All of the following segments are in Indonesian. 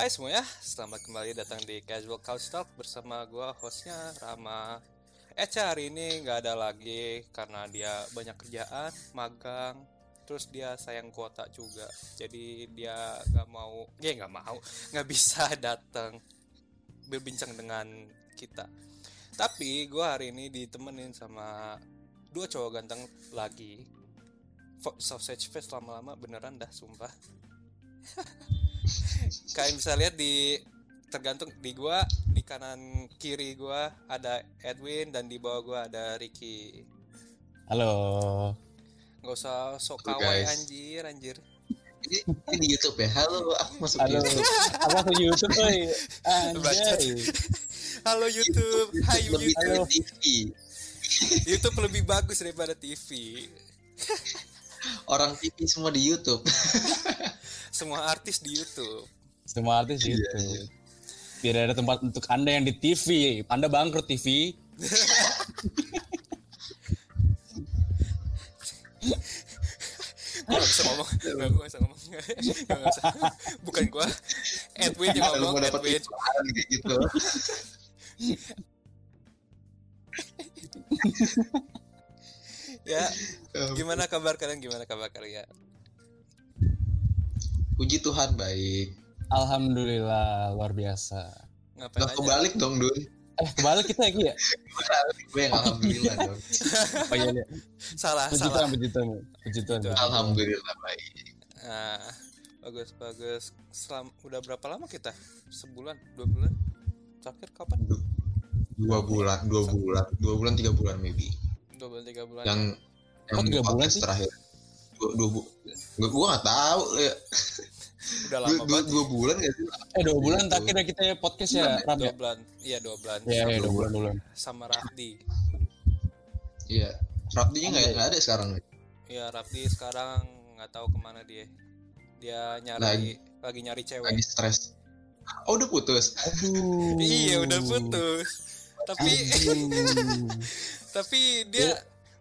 Hai semuanya, selamat kembali datang di Casual Couch Talk bersama gua hostnya Rama. Eca hari ini nggak ada lagi karena dia banyak kerjaan, magang, terus dia sayang kuota juga. Jadi dia nggak mau, ya nggak mau, nggak bisa datang berbincang dengan kita. Tapi gua hari ini ditemenin sama dua cowok ganteng lagi. Sausage Fest lama-lama beneran dah sumpah. kalian bisa lihat di tergantung di gua di kanan kiri gua ada Edwin dan di bawah gua ada Ricky Halo. nggak usah sok Halo, kawai guys. anjir anjir Ini, ini di YouTube ya. Halo, aku masuk Halo. YouTube. Apa ke YouTube, oi? Anjay. halo YouTube hai lebih YouTube dari TV. YouTube lebih bagus daripada TV Orang TV semua di YouTube. semua artis di YouTube Semua artis Iya, gitu. iya. Tidak ada tempat untuk Anda yang di TV. Anda bangkrut TV. gua nggak bisa ngomong nggak bisa ngomong bisa. bukan gua Edwin yang Kalau ngomong mau dapat Edwin gitu. ya Um, gimana kabar kalian gimana kabar kalian Puji Tuhan baik. Alhamdulillah luar biasa. ngapain aja kebalik dong, Dun. Eh, kebalik kita ya, Ki ya? Gue yang alhamdulillah dong. Oh iya, iya. salah Puji salah Tuhan, puji Tuhan. Puji Tuhan. Alhamdulillah baik. Nah, bagus bagus. Selam, udah berapa lama kita? Sebulan, dua bulan? Terakhir kapan? Dua bulan, dua bulan, dua bulan, tiga bulan maybe. Dua bulan tiga bulan. Yang Kok tiga bulan sih? terakhir. Dua, dua bu Gue nggak tahu ya. Udah Dua, lama dua, banget. dua bulan nggak sih? Eh, dua bulan Gitu. terakhir ya kita ya podcast ya, Ram Dua ya? bulan. Iya dua bulan. Iya, iya, Dua dua bulan, dua bulan. Sama Rafdi. Iya. Rapdinya nggak Iya. nggak ada sekarang. Iya Rafdi sekarang nggak tahu ke mana dia. Dia nyari lagi, Lagi. nyari cewek. Lagi stres. Oh udah putus. Aduh. Iya udah putus. Tapi tapi dia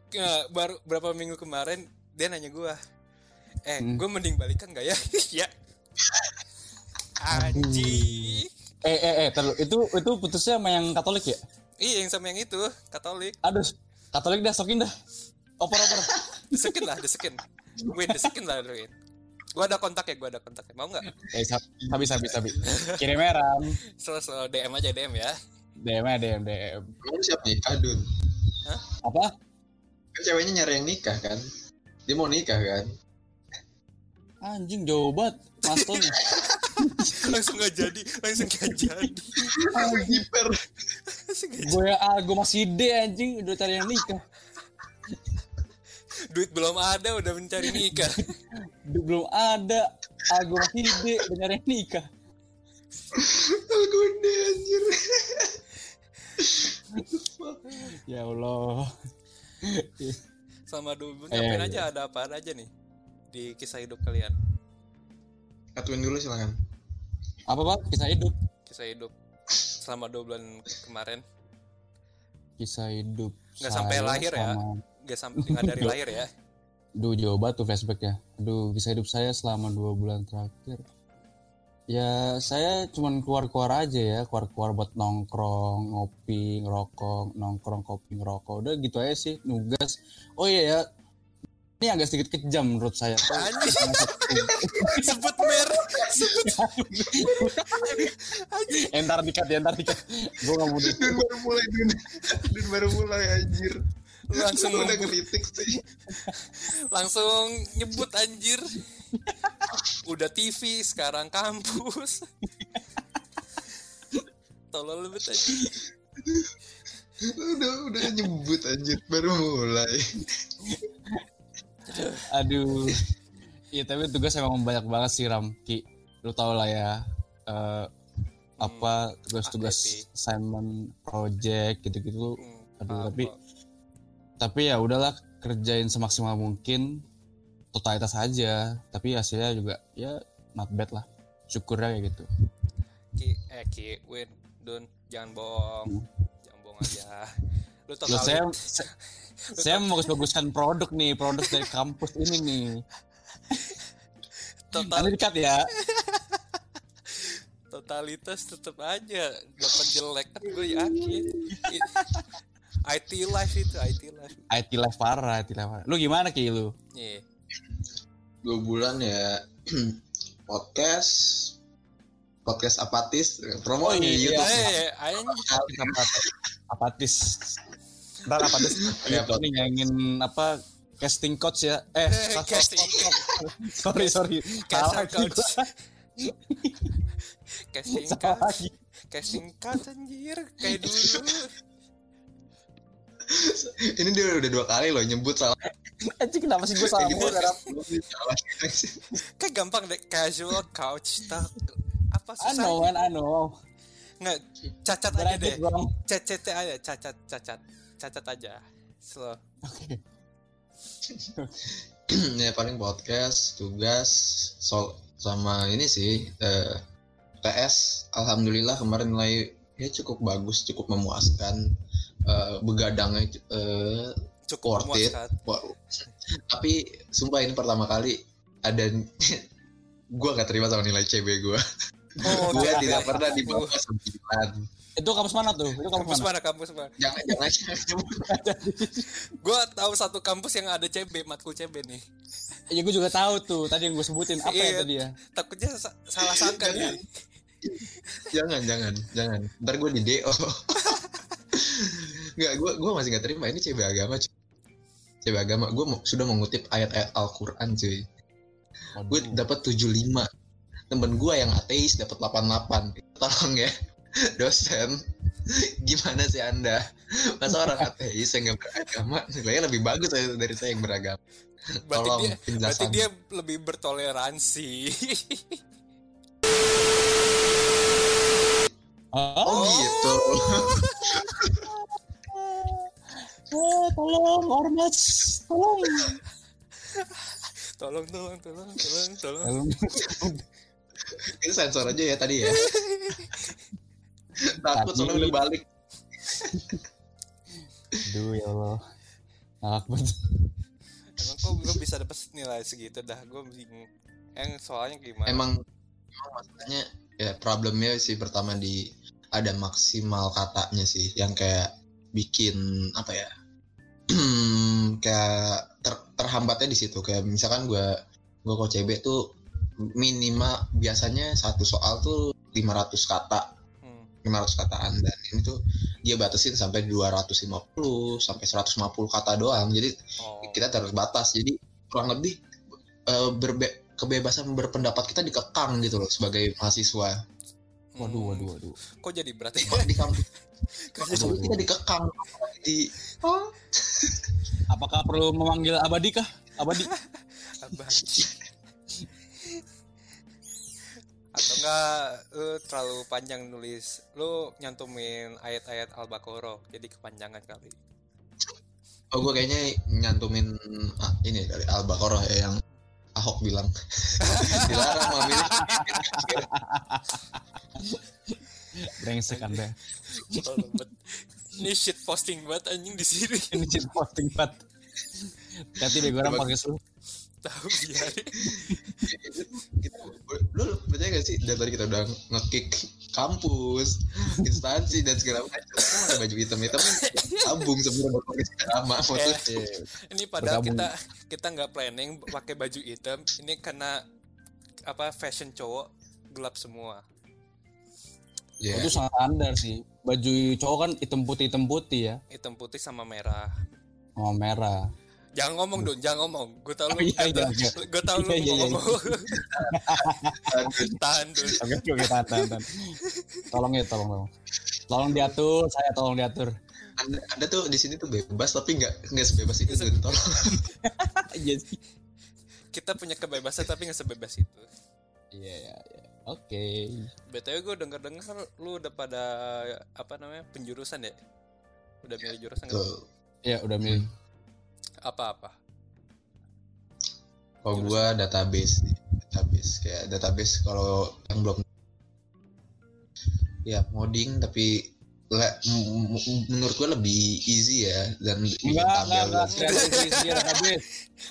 nggak, baru berapa minggu kemarin dia nanya gua eh Hmm. gue mending balikan gak ya ya anjing Eh, eh, eh, terlalu. Itu, itu putusnya sama yang Katolik ya? iya yang sama yang itu Katolik Aduh, Katolik dah, sokin dah. Opor-opor. desekin lah desekin Win desekin lah Win gua ada kontak ya gua ada kontak mau nggak Eh, sabi, sabi, sabi. Kirim Ram. selalu selalu DM aja DM ya DM aja, DM, DM. Kamu siap nikah, Dun? Apa? Kan ceweknya nyari yang nikah kan? Dia mau nikah kan? Anjing jauh banget Maston. langsung nggak jadi langsung nggak jadi Ah, hiper. gue ya ah, gue masih ide anjing udah cari yang nikah. duit belum ada udah mencari nikah Duh, belum ada. Ah, gue masih ide udah yang nikah. Aku deh anjir. Ya Allah. sama dulu Eh, ngapain iya. aja ada apa aja nih di kisah hidup kalian Atuin dulu silakan. Apa pak? Kisah hidup. kisah hidup selama dua bulan kemarin Kisah hidup. Nggak sampai lahir ya? selama- Gak sampai nggak dari lahir ya Duh jauh banget tuh flashback ya. Aduh kisah hidup saya selama dua bulan terakhir. Ya saya cuman keluar-keluar aja ya, keluar-keluar buat nongkrong, ngopi, ngerokok, nongkrong, kopi, ngerokok. Udah gitu aja sih, nugas. Oh iya ya, ini agak sedikit kejam menurut saya. Sebut mer sebut entar dikat ya, entar dikat. Gue gak mau. Dun baru mulai Dun. Dun baru mulai anjir. langsung udah kritik sih. langsung nyebut anjir udah TV sekarang kampus tolol lebet aja Udah udah nyebut anjir baru mulai. Aduh. Iya tapi tugas emang banyak banget sih Ram. Ki, lu tau lah ya. eh, apa tugas-tugas assignment project gitu-gitu. Hmm, aduh apa? tapi tapi ya udahlah kerjain semaksimal mungkin totalitas aja. Tapi hasilnya juga ya not bad lah. Syukurnya kayak gitu. Ki eh Ki Win Dun jangan bohong. Jangan bohong aja. Lu tau kali saya saya, mau bagus-baguskan produk nih produk dari kampus ini nih total dikat ya total totalitas tetap aja dapat jelek kan gue yakin IT life itu IT life IT life parah, IT life parah. Lu gimana Ki lu? Iya. dua bulan ya podcast podcast apatis promo Oh, di iya. YouTube Eh, anjing. Apatis. Apatis. Ntar apatis. Iya, Ini nyanyiin apa casting coach ya? Eh, Eh, casting. sorry sorry. Salah coach. Casting coach. Casting coach anjir kayak dulu. ini dia udah dua kali loh nyebut salah Anjing kenapa sih gue salah mulu darah? salah Kayak gampang deh casual couch talk. Apa I susah? know man, I know. Nggak cacat aja Berarti deh. CCT aja, cacat, cacat. Cacat aja. Slow. ya paling podcast tugas sol sama ini sih eh, PS alhamdulillah kemarin nilai ya cukup bagus cukup memuaskan Eh, begadangnya eh, Cukup Worth it. tapi sumpah ini pertama kali ada gua gak terima sama nilai CB gua. Oh, gua CB. tidak pernah di bawah sembilan. Itu kampus mana tuh? Itu kampus, Kampus mana? mana? Kampus mana? Jangan jangan jangan. Gue tahu satu kampus yang ada CB, matkul CB nih. Ya gue juga tahu tuh. Tadi yang gue sebutin apa ya tadi ya? Takutnya sa- salah sangka nih. jangan jangan jangan. Ntar gua di DO. Enggak, gua gua masih gak terima ini CB agama. cuy. CB agama, gua mau- sudah mengutip ayat-ayat Al-Qur'an cuy. Gue dapat 75. Temen gua yang ateis dapat 88. Tolong ya. Dosen, gimana sih Anda? Masa orang ateis yang gak beragama nilainya lebih bagus dari saya yang beragama. Berarti Tolong dia, berarti penjelasan. dia lebih bertoleransi. Oh, Oh gitu. oh, tolong ormas, tolong. tolong, tolong, tolong, tolong, tolong. Tolong. Itu sensor aja ya tadi ya. Takut soalnya udah balik. Aduh ya Allah. Ngakak banget. Emang kok gue bisa dapet nilai segitu dah? Gue bingung. Yang soalnya gimana? Emang emang masalahnya ya problemnya sih pertama di ada maksimal katanya sih yang kayak bikin apa ya kayak ter- terhambatnya di situ kayak misalkan gua gua kok CB tuh minimal biasanya satu soal tuh 500 kata. 500 kataan dan ini tuh dia batasin sampai 250 sampai 150 kata doang jadi Oh. kita terus batas jadi kurang lebih eh, berbe- kebebasan berpendapat kita dikekang gitu loh sebagai mahasiswa Waduh, waduh, waduh. Hmm. Kok jadi berat ya? di kampus Waduh. kita dikekang di oh, Apakah perlu memanggil abadi kah? Abadi. Abang. Atau enggak lu terlalu panjang nulis Lu nyantumin ayat-ayat Al-Baqarah Jadi kepanjangan kali oh gue kayaknya nyantumin ah, ini dari Al-Baqarah ya yang Ahok bilang dilarang memilih Brengsek Anda. Ini shit posting banget anjing di sini Ini cheat posting bat. Hati deh gue orang podcast lu. Tahu biarin lu percaya gak sih dari tadi kita udah ngekick kampus instansi dan segala macam Kan ada baju hitam hitam kan buat pakai sama maksudnya Ini padahal Bergabung. kita kita nggak planning pakai baju hitam. Ini karena apa fashion cowok gelap semua. ya Itu sangat standar sih. Baju cowok kan hitam putih hitam putih ya. Hitam putih sama merah. Sama merah. Jangan ngomong dong, jangan ngomong. Gue tau lu, Oh, iya, iya, iya. gue tau lu Iya, iya, mau iya. ngomong. Tahan dulu. Oke, oke, tahan, tahan, tahan. Tolong ya, tolong, tolong. Tolong diatur, saya tolong diatur. anda, anda tuh di sini tuh bebas tapi nggak nggak sebebas itu tolong Iya sih. Kita punya kebebasan tapi nggak sebebas itu. Iya, iya, iya. Oke. BTW gue denger-denger lu udah pada apa namanya penjurusan ya? Udah milih jurusan nggak? tuh Ya, udah milih. Apa-apa? kalau gua database database kayak database kalau yang belum ya modding tapi le- menurut gue lebih easy ya dan bikin Enggak, enggak, enggak. Tidak ada isi-isinya database.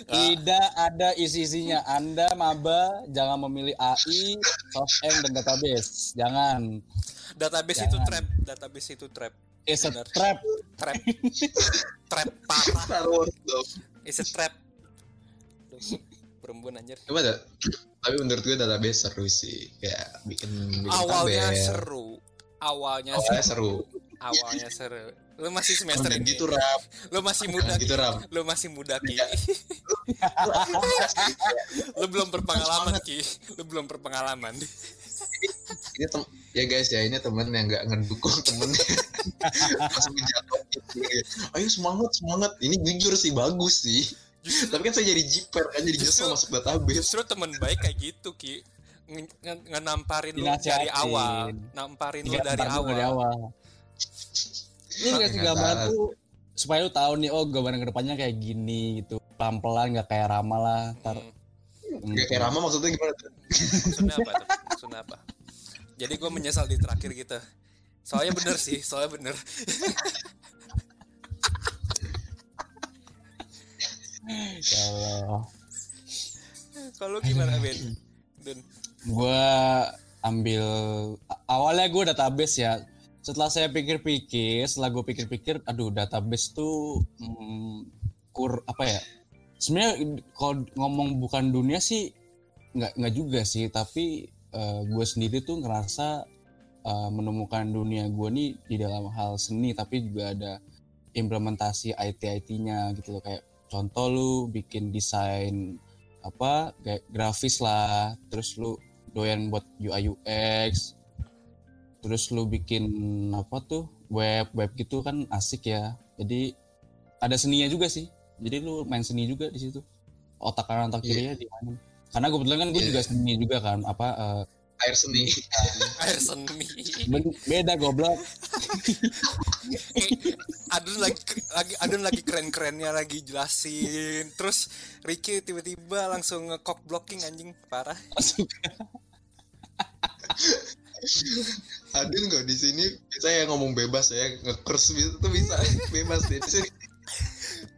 Tidak ada isi-isinya. Anda maba jangan memilih AI, software dan database. Jangan. database itu Jangan. trap database itu trap It's a trap. trap trap parah Star Wars dong. it's a trap Duh, perempuan anjir Coba dah. Tapi menurut gue database seru sih. Kayak bikin, bikin awalnya tabel. seru awalnya Awalnya seru seru. awalnya seru lu masih semester Jangan ini gitu ram. lu masih muda Jangan gitu Ki. ram. lu masih muda ki Iya. lu belum berpengalaman ki lu belum berpengalaman Ini tem ya guys ya ini temen yang nggak ngedukung temennya. Langsung menjatuhin ayo semangat semangat. Ini jujur sih bagus sih. Justru, tapi kan saya jadi jiper kan jadi nyesel Justru- masuk database. justru temen baik kayak gitu ki. Nge- nge- ngenamparin lu dari awal. Namparin lu dari awal. dari awal. Dikasih gambaran salah. tuh? Supaya lu tahu nih oh gambaran ke depannya kayak gini gitu. Pelan-pelan nggak kayak Rama lah. Ntar Hmm, Nggak kayak Rama maksudnya gimana tuh? Maksudnya apa tuh? Maksudnya apa? Jadi gue menyesal di terakhir gitu. Soalnya bener sih soalnya bener. Kalau kalau gimana Ben? Ben gue ambil awalnya gue database ya. Setelah saya pikir-pikir setelah gue pikir-pikir aduh database tuh hmm, kur apa ya sebenarnya kalau ngomong bukan dunia sih nggak nggak juga sih. Tapi gue sendiri tuh ngerasa eh, menemukan dunia gue nih di dalam hal seni tapi juga ada implementasi IT IT-nya gitu loh. Kayak contoh lu bikin desain apa kayak grafis lah. Terus lu doyan buat UI UX terus lu bikin apa tuh web web gitu kan asik ya. Jadi ada seninya juga sih jadi lu main seni juga di situ. Otak kanan otak kirinya di mana? Karena kebetulan kan gue Iya. juga seni juga kan apa eh, air seni. Air seni. Beda goblok. Adun lagi lagi Adun lagi keren-kerennya lagi jelasin. Terus Ricky tiba-tiba langsung nge-cock blocking anjing. Parah. Adin kok di sini bisa ya ngomong bebas ya ngekurs itu bisa bebas deh. Di sini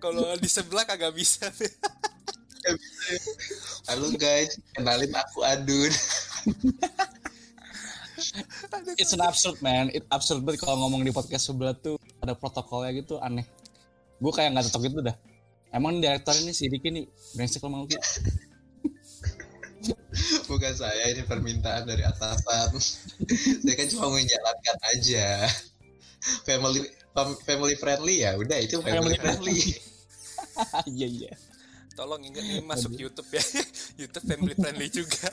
kalau di sebelah kagak bisa. Halo guys. Kenalin aku Adun. It's an absurd man. It absurd banget kalau ngomong di podcast sebelah tuh ada protokolnya gitu aneh. Gue kayak nggak cocok itu dah. Emang direktur ini si Ricky nih brengsek lo mau Ki? bukan saya ini permintaan dari atasan. Saya kan cuma menjalankan aja. Family fam- family friendly ya udah itu family Family friendly iya iya. Tolong ingat ini masuk YouTube ya. YouTube family friendly juga.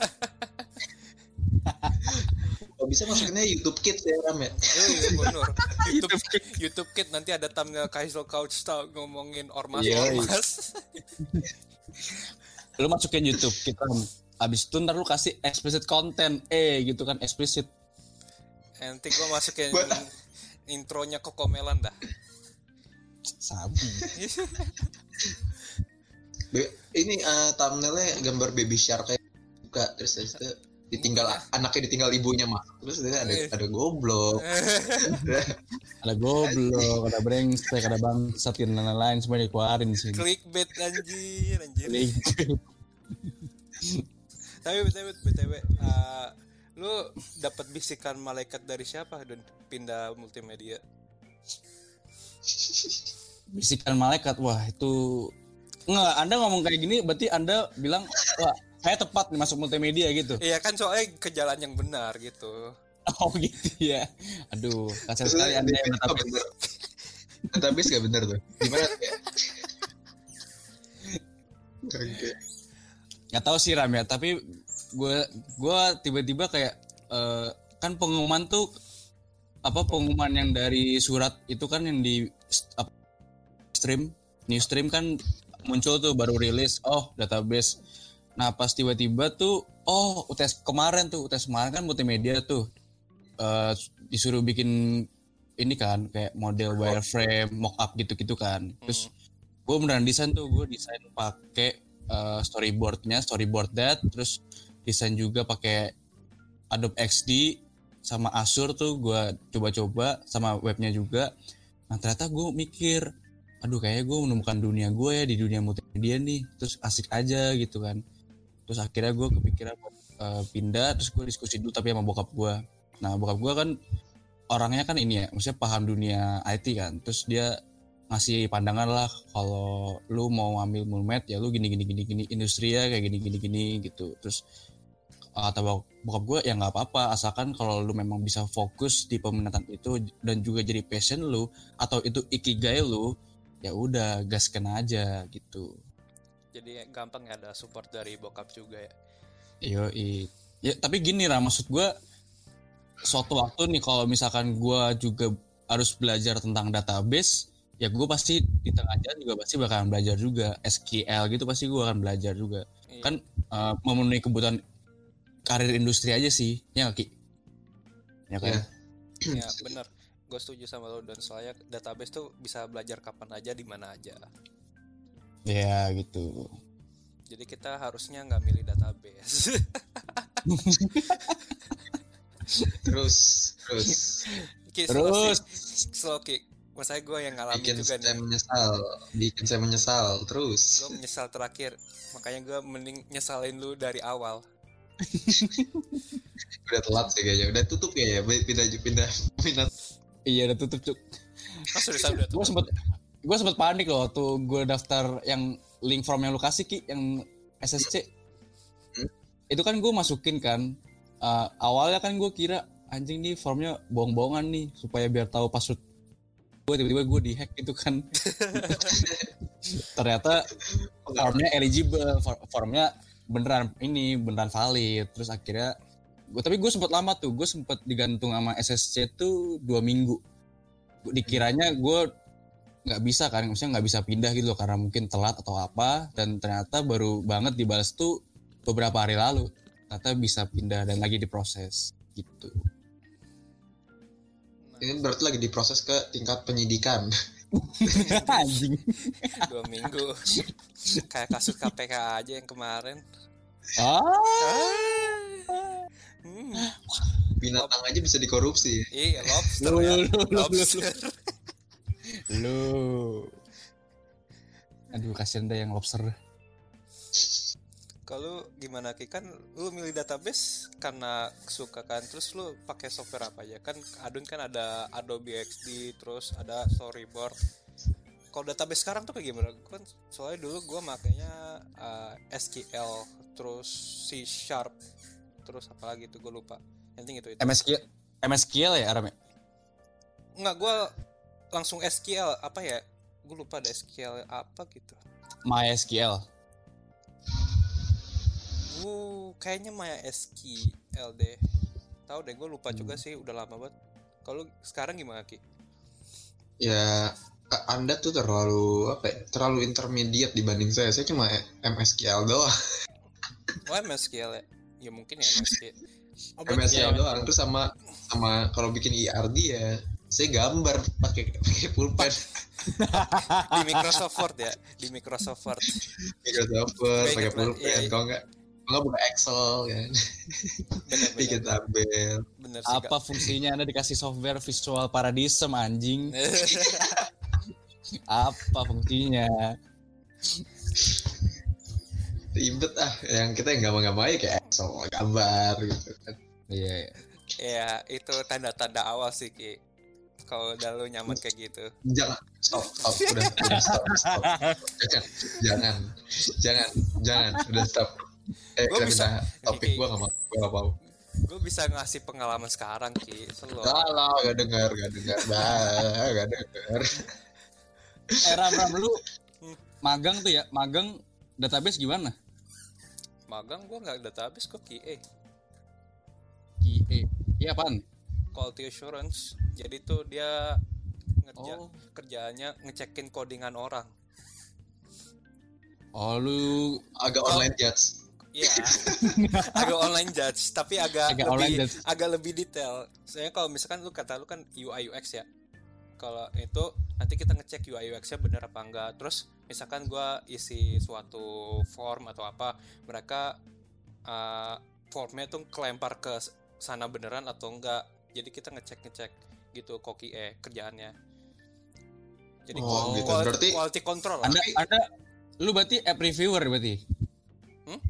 Kalau bisa masukinnya YouTube Kids ya Ram ya? Eh, bener. YouTube YouTube Kid nanti ada thumbnail Kaisel Couch Talk ngomongin ormas Iya, iya. ormas. Lu masukin YouTube kita abis itu ntar lu kasih explicit content. Eh gitu kan explicit. Nanti gua masukin intronya Kokomelan dah sabi Be- ini eh, thumbnailnya gambar baby shark kayak buka terus terus itu ditinggal anaknya ditinggal ibunya mah terus ada Eh. ada goblok. Ada goblok ada brengsek ada bangsatin dan lain-lain semua dikeluarin di sini. Clickbait anjir anjir. Clickbait. tapi btw btw uh, lu dapat bisikan malaikat dari siapa dan pindah multimedia bisikan malaikat. Wah itu nggak anda ngomong kayak gini berarti anda bilang wah saya tepat nih masuk multimedia gitu. Iya kan soalnya ke jalan yang benar gitu. Oh gitu ya. Aduh kasar sekali anda yang nggak tetap bener database gak bener tuh. Gimana ya? Nggak tahu sih Ram ya. Tapi gue gue tiba-tiba kayak eh, kan pengumuman tuh apa pengumuman yang dari surat itu kan yang di apa, stream. New stream kan muncul tuh baru rilis. Oh database. Nah pas tiba-tiba tuh oh UTS kemarin tuh UTS kemarin kan multimedia tuh. Eh, disuruh bikin ini kan kayak model wireframe mockup gitu-gitu kan. Terus gue beneran desain tuh gue desain pakai uh, storyboardnya storyboard that. Terus desain juga pakai Adobe XD sama Asur tuh gue coba-coba sama webnya juga. Nah ternyata gue mikir aduh kayaknya gue menemukan dunia gue ya di dunia multimedia nih. Terus asik aja gitu kan. Terus akhirnya gue kepikiran uh, pindah terus gue diskusi dulu tapi sama bokap gue nah bokap gue kan orangnya kan ini ya maksudnya paham dunia IT kan. Terus dia ngasih pandangan lah kalau lu mau ambil mulmet ya lu gini gini gini gini industri ya kayak gini gini gini gitu. Terus atau bokap gue ya nggak apa-apa asalkan kalau lu memang bisa fokus di peminatan itu dan juga jadi passion lu atau itu ikigai lu ya udah gaskan aja gitu. Jadi gampang ya ada support dari bokap juga ya. Iyo ya tapi gini lah maksud gue suatu waktu nih kalau misalkan gue juga harus belajar tentang database ya gue pasti di tengah jalan juga pasti bakalan belajar juga. SQL gitu pasti gue akan belajar juga. Iya. kan uh, memenuhi kebutuhan karir industri aja sih ya Ki? Ya kan? Ya, ya bener gue setuju sama lo dan soalnya database tuh bisa belajar kapan aja di mana aja. Ya gitu. Jadi kita harusnya nggak milih database. Terus terus. Ki, terus. slow kick. Maksudnya gue yang ngalamin bikin juga saya nih. menyesal. Bikin saya menyesal. Terus. Gue menyesal terakhir. Makanya gue mending nyesalin lu dari awal. Udah telat sih kayaknya. Udah tutup ya pindah pindah minat iya udah tutup cuk. Seriusan udah gue sempet gue sempet panik loh waktu gue daftar yang link form yang lu kasih ki yang SSC hmm? itu kan gue masukin kan uh, awalnya kan gue kira anjing nih formnya bohong-bohongan nih supaya biar tahu password gue tiba-tiba gue dihack gitu kan. Ternyata formnya eligible formnya beneran ini beneran valid. Terus akhirnya gue tapi gue sempat lama tuh gue sempat digantung sama SSC tuh dua minggu dikiranya gue nggak bisa kan maksudnya nggak bisa pindah gitu loh karena mungkin telat atau apa dan ternyata baru banget dibalas tuh beberapa hari lalu ternyata bisa pindah dan lagi diproses gitu ini berarti lagi diproses ke tingkat penyidikan Anjing. Dua minggu. Kayak kasus KPK aja yang kemarin. Ah. Hmm. Binatang aja bisa dikorupsi. Iya, lobster lu, ya. Lu, lobster. Lu. Aduh, kasihan deh yang lobster. Kalau gimana Ki kan lu milih database karena suka kan terus lu pakai software apa ya kan Adun kan ada Adobe XD terus ada Storyboard kalau database sekarang tuh kayak gimana kan soalnya dulu gue makanya uh, eh, SQL terus C Sharp terus apa lagi tuh gue lupa yang penting itu, itu. MSQL MSQL ya Arame Enggak gue langsung SQL apa ya gue lupa ada SQL apa gitu MySQL Uh, kayaknya Maya SQL deh. Tahu deh, gue lupa hmm. juga sih, udah lama banget. Kalau sekarang gimana Ki? Ya, anda tuh terlalu apa? Ya, terlalu intermediate dibanding saya. Saya cuma MSQL doang. Oh MSQL ya? Ya mungkin ya MSQL. Oh, MSQL ya, doang. Terus sama sama kalau bikin ERD ya, saya gambar pakai pakai pulpen. di Microsoft Word ya, di Microsoft Word. Microsoft Word pakai pulpen. Iya, iya. Kalau enggak Enggak buka Excel kan. Bener, Bikin tabel. Bener sih, Apa fungsinya Anda dikasih software visual paradisem anjing? Apa fungsinya? Ribet ah, yang kita yang gampang mau ya kayak Excel gambar gitu kan. Iya. Iya, ya, itu tanda-tanda awal sih Ki. Kalau udah lu nyaman kayak gitu. Jangan, stop, stop, udah, udah stop, stop. Jangan, jangan, jangan, jangan, udah stop. Eh, gue bisa topik gue gak mau gue gak mau. Gue bisa ngasih pengalaman sekarang ki. Selalu gak lah gak denger gak denger bah gak denger eh ram ram lu magang tuh ya? Magang database gimana magang gue nggak database kok QA QA iya apaan quality assurance jadi tuh dia ngerja oh. kerjaannya ngecekin codingan orang Oh lu agak oh. online judge Iya. agak online judge, tapi agak, agak lebih agak lebih detail. Soalnya kalau misalkan lu kata lu kan UI UX ya. Kalau itu nanti kita ngecek UI UX-nya bener apa enggak. Terus misalkan gua isi suatu form atau apa, mereka uh, formnya tuh kelempar ke sana beneran atau enggak. jadi kita ngecek ngecek gitu koki eh kerjaannya jadi Oh, gitu. quality, Berarti- quality control lah. Anda Anda lu berarti app reviewer berarti? Hmm?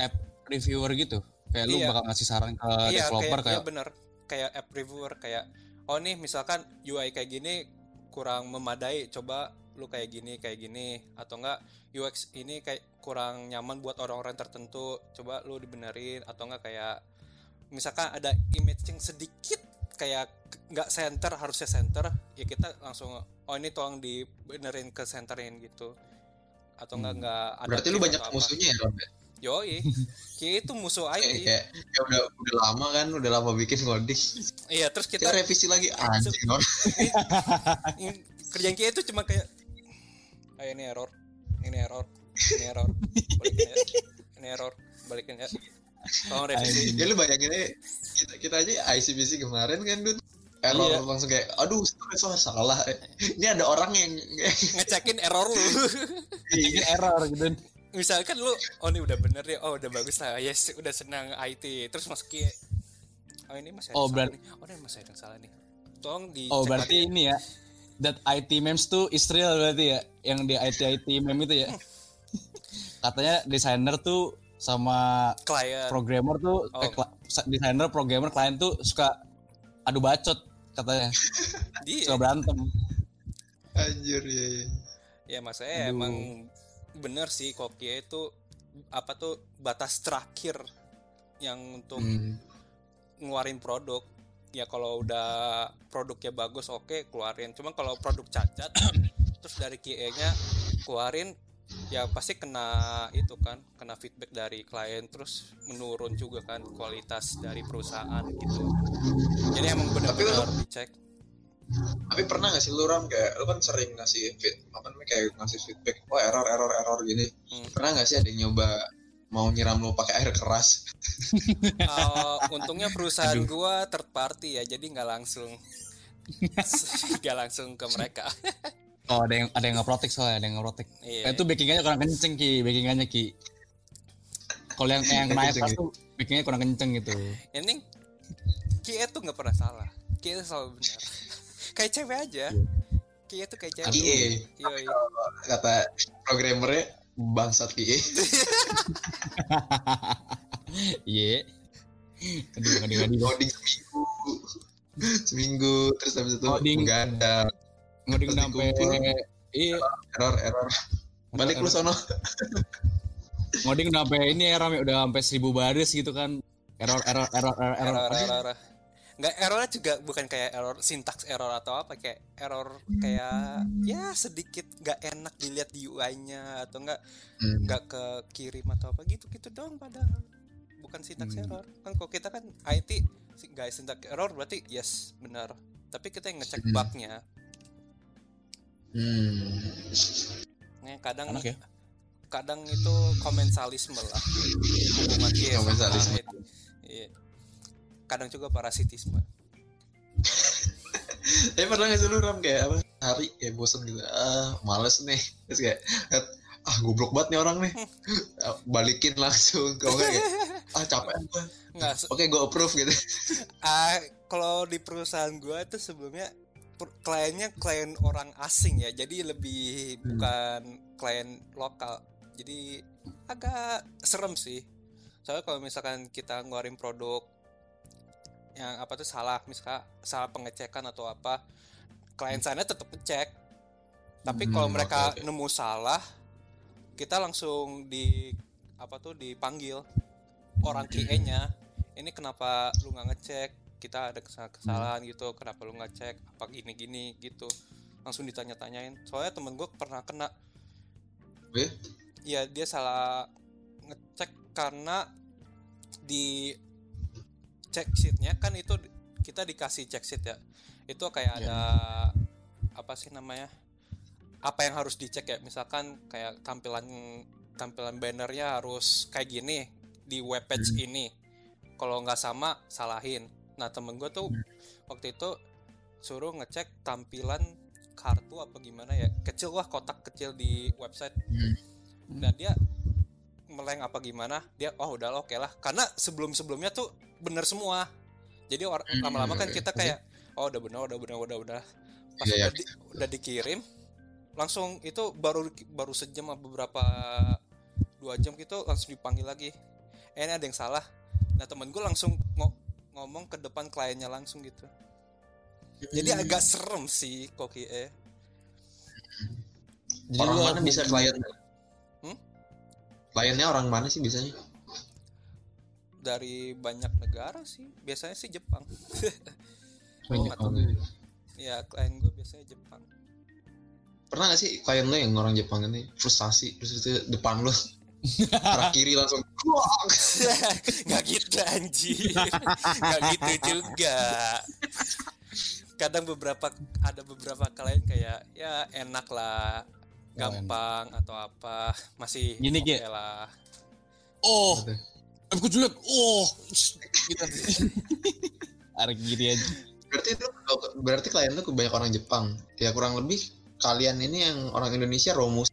App reviewer gitu. Kayak lu Iya. bakal ngasih saran ke iya developer kayak, kayak, iya bener kayak app reviewer kayak oh nih misalkan UI kayak gini kurang memadai coba lu kayak gini kayak gini atau enggak UX ini kayak kurang nyaman buat orang-orang tertentu coba lu dibenerin atau enggak kayak misalkan ada image yang sedikit kayak nggak center harusnya center ya kita langsung oh ini tolong dibenerin ke centerin gitu atau enggak Hmm. enggak ada Berarti lu banyak musuhnya ya, Ron? Yoi. Kayak itu musuh Kayak, IT kayak, kayak udah udah lama kan, udah lama bikin ngoding. iya terus Kita kita revisi lagi anjing, kerjaan kita itu cuma kayak ah ini error ini error ini error. Balikin ya ini error balikin ya. Tolong revisi. Ya lu bayangin aja kita, kita aja ICBC kemarin kan Dun. Error Iya. langsung kayak aduh sorry, sorry, salah. Ini ada orang yang ngecekin error lu. Bikin error gitu. Misalkan lu oh ini udah bener ya oh udah bagus lah yes udah senang IT terus masukin oh ini masih ada Oh, salah nih. Oh ini masih ada yang salah nih. Tolong di Oh berarti ini ya that IT memes tuh is real berarti ya yang di IT IT meme itu ya. Katanya desainer tuh sama klien. programmer tuh Oh. eh, desainer programmer klien tuh suka adu bacot katanya. Suka berantem. Anjir ya, ya. ya maksudnya Aduh. emang bener sih koki itu apa tuh batas terakhir yang untuk Hmm. ngeluarin produk. Ya kalau udah produknya bagus oke keluarin. Cuma kalau produk cacat terus dari QA nya keluarin ya pasti kena itu kan kena feedback dari klien terus menurun juga kan kualitas dari perusahaan gitu. Jadi emang benar-benar dicek Tapi pernah gak sih lu Ram? Kayak lu kan sering ngasih feed apa namanya kayak ngasih feedback wah error error error gini. Hmm. Pernah gak sih ada yang nyoba mau nyiram lu pakai air keras? Uh, untungnya perusahaan gua third party ya jadi nggak langsung nggak langsung ke mereka. Oh ada yang ada yang ngeprotek soalnya ada yang ngeprotek. Iya. Eh, itu backingannya kurang kenceng ki. Backingannya ki. Kalau yang yang kena Kenceng, atas tuh backingnya kurang kenceng gitu. Ini Kia tuh nggak pernah salah. Kia tuh selalu benar kayak cewek aja Kia tuh kayak cewek Kie Yoi. kata programmernya bangsat Kie. iya aduh aduh aduh Coding seminggu. seminggu terus habis itu Coding. nggak ada ngoding Terus sampai iya error error. Balik lu sono. ngoding udah sampai ini ya Ram udah sampai seribu baris gitu kan error error error error error, error error nggak errornya juga bukan kayak error sintaks error atau apa kayak error kayak ya sedikit nggak enak dilihat di UI-nya atau nggak Hmm. nggak ke kirim atau apa gitu gitu doang padahal bukan sintaks Hmm. error kan kalau kita kan IT guys sintaks error berarti yes benar tapi kita yang ngecek Hmm. bugnya Hmm. Nah, kadang Enak ya? kadang itu komensalisme lah hubungan dia sama Komensalisme. Iya. Kadang juga parasitisme. Tapi pernah gak sih lu Ram kayak apa hari kayak bosen gitu ah males nih terus kayak ah goblok banget nih orang nih Ah, balikin langsung kalau nggak kayak ah capek gue Nggak, oke gue approve gitu ah, kalau di perusahaan gua itu sebelumnya kliennya klien orang asing ya, jadi lebih Hmm. bukan klien lokal. Jadi agak serem sih. Soalnya kalau misalkan kita ngeluarin produk yang apa tuh salah, misalkan salah pengecekan atau apa, klien sana tetap ngecek. Tapi Hmm, kalau mereka oke, oke. nemu salah, kita langsung di apa tuh dipanggil orang QA-nya. Ini kenapa lu nggak ngecek? Kita ada kesalahan, kesalahan gitu. Kenapa lu nggak cek? Apa gini-gini gitu? Langsung ditanya-tanyain. Soalnya temen gue pernah kena. Iya dia salah ngecek karena di check sheetnya kan itu kita dikasih check sheet ya. Itu kayak Iya. ada apa sih namanya? Apa yang harus dicek ya? Misalkan kayak tampilan tampilan bannernya harus kayak gini di web page ini. Kalau nggak sama salahin. Nah temen gue tuh waktu itu suruh ngecek tampilan kartu apa gimana ya kecil lah kotak kecil di website Hmm. dan dia meleng apa gimana dia oh udah oke lah karena sebelum sebelumnya tuh bener semua. Jadi Hmm, lama-lama kan oke. kita kayak oh udah benar udah benar udah udah pas Iya, udah, di- udah dikirim langsung itu baru baru sejam apa beberapa dua jam gitu langsung dipanggil lagi. Eh ini ada yang salah. Nah temen gue langsung ngo- ngomong ke depan kliennya langsung gitu. Jadi Hmm. agak serem sih koki eh. Jadi orang mana bisa klien Hmm? kliennya orang mana sih biasanya dari banyak negara sih. Biasanya sih Jepang. Banyak Oh, ya klien gue biasanya Jepang. Pernah gak sih klien lo yang orang Jepang ini frustasi terus itu depan lo? Arah kiri langsung nggak gitu anjir nggak gitu juga. Kadang beberapa ada beberapa klien kayak ya enak lah. Oh, gampang atau apa. Masih Gini, oke Ki. lah. Oh. Aku jelek. Oh, gitu. Arek gini aja. berarti itu berarti klien lo banyak orang Jepang ya kurang lebih kalian ini yang orang Indonesia romus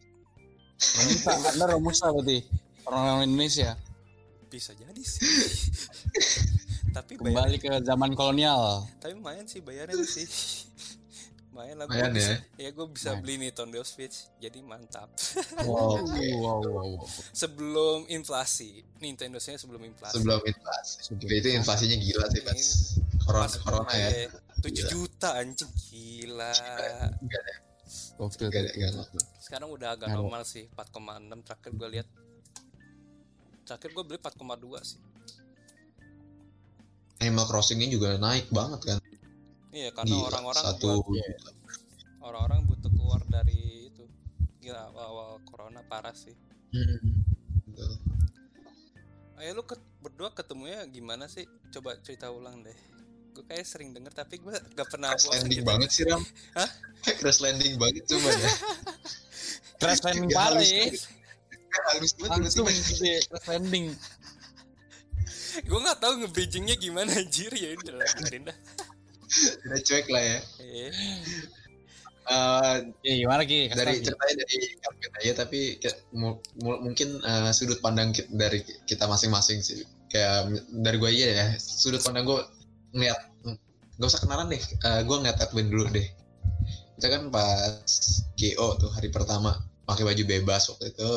Romusa, Anda Romusa berarti. Orang-orang Indonesia. bisa jadi sih tapi bayar Kembali ke zaman kolonial. tapi lumayan sih bayarnya sih lumayan lah Lumayan gue bisa, ya. ya gue bisa Lumayan. beli Nintendo Switch jadi mantap Wow, wow, wow, wow. sebelum inflasi Nintendo Switch sebelum inflasi sebelum inflasi Sebelum itu inflasinya gila sih pas corona Pas corona ya 7 Gila. juta anjing gila. Enggak enggak ada. Sekarang udah agak Ngaruh. normal sih 4,6 terakhir gue lihat. Terakhir gue beli 4,2 sih. Animal Crossing-nya juga naik banget kan Iya karena Gila, orang-orang satu buat- orang-orang butuh keluar dari itu. Gila awal-awal corona parah sih. Hmm. Betul. Ayo lu ket- berdua ketemunya gimana sih? Coba cerita ulang deh. Gue kayak sering denger tapi gue gak pernah Crash landing gitu. banget sih Ram Hah? Kayak crash landing banget coba ya Crash landing ya. banget. Halus banget gitu crash landing. gue nggak tahu nge-bridgingnya gimana anjir ya udah lah dah. Udah cuek lah ya. Eh, Eh, Ya gimana Ki? Kasih dari ceritanya dari Calvin aja tapi kayak mu- mu- mungkin eh, sudut pandang ki- dari kita masing-masing sih. Kayak dari gue aja ya sudut pandang gue ngeliat gak usah kenalan deh. Gue ngeliat Edwin dulu deh. Kita kan pas GO tuh hari pertama pakai baju bebas waktu itu.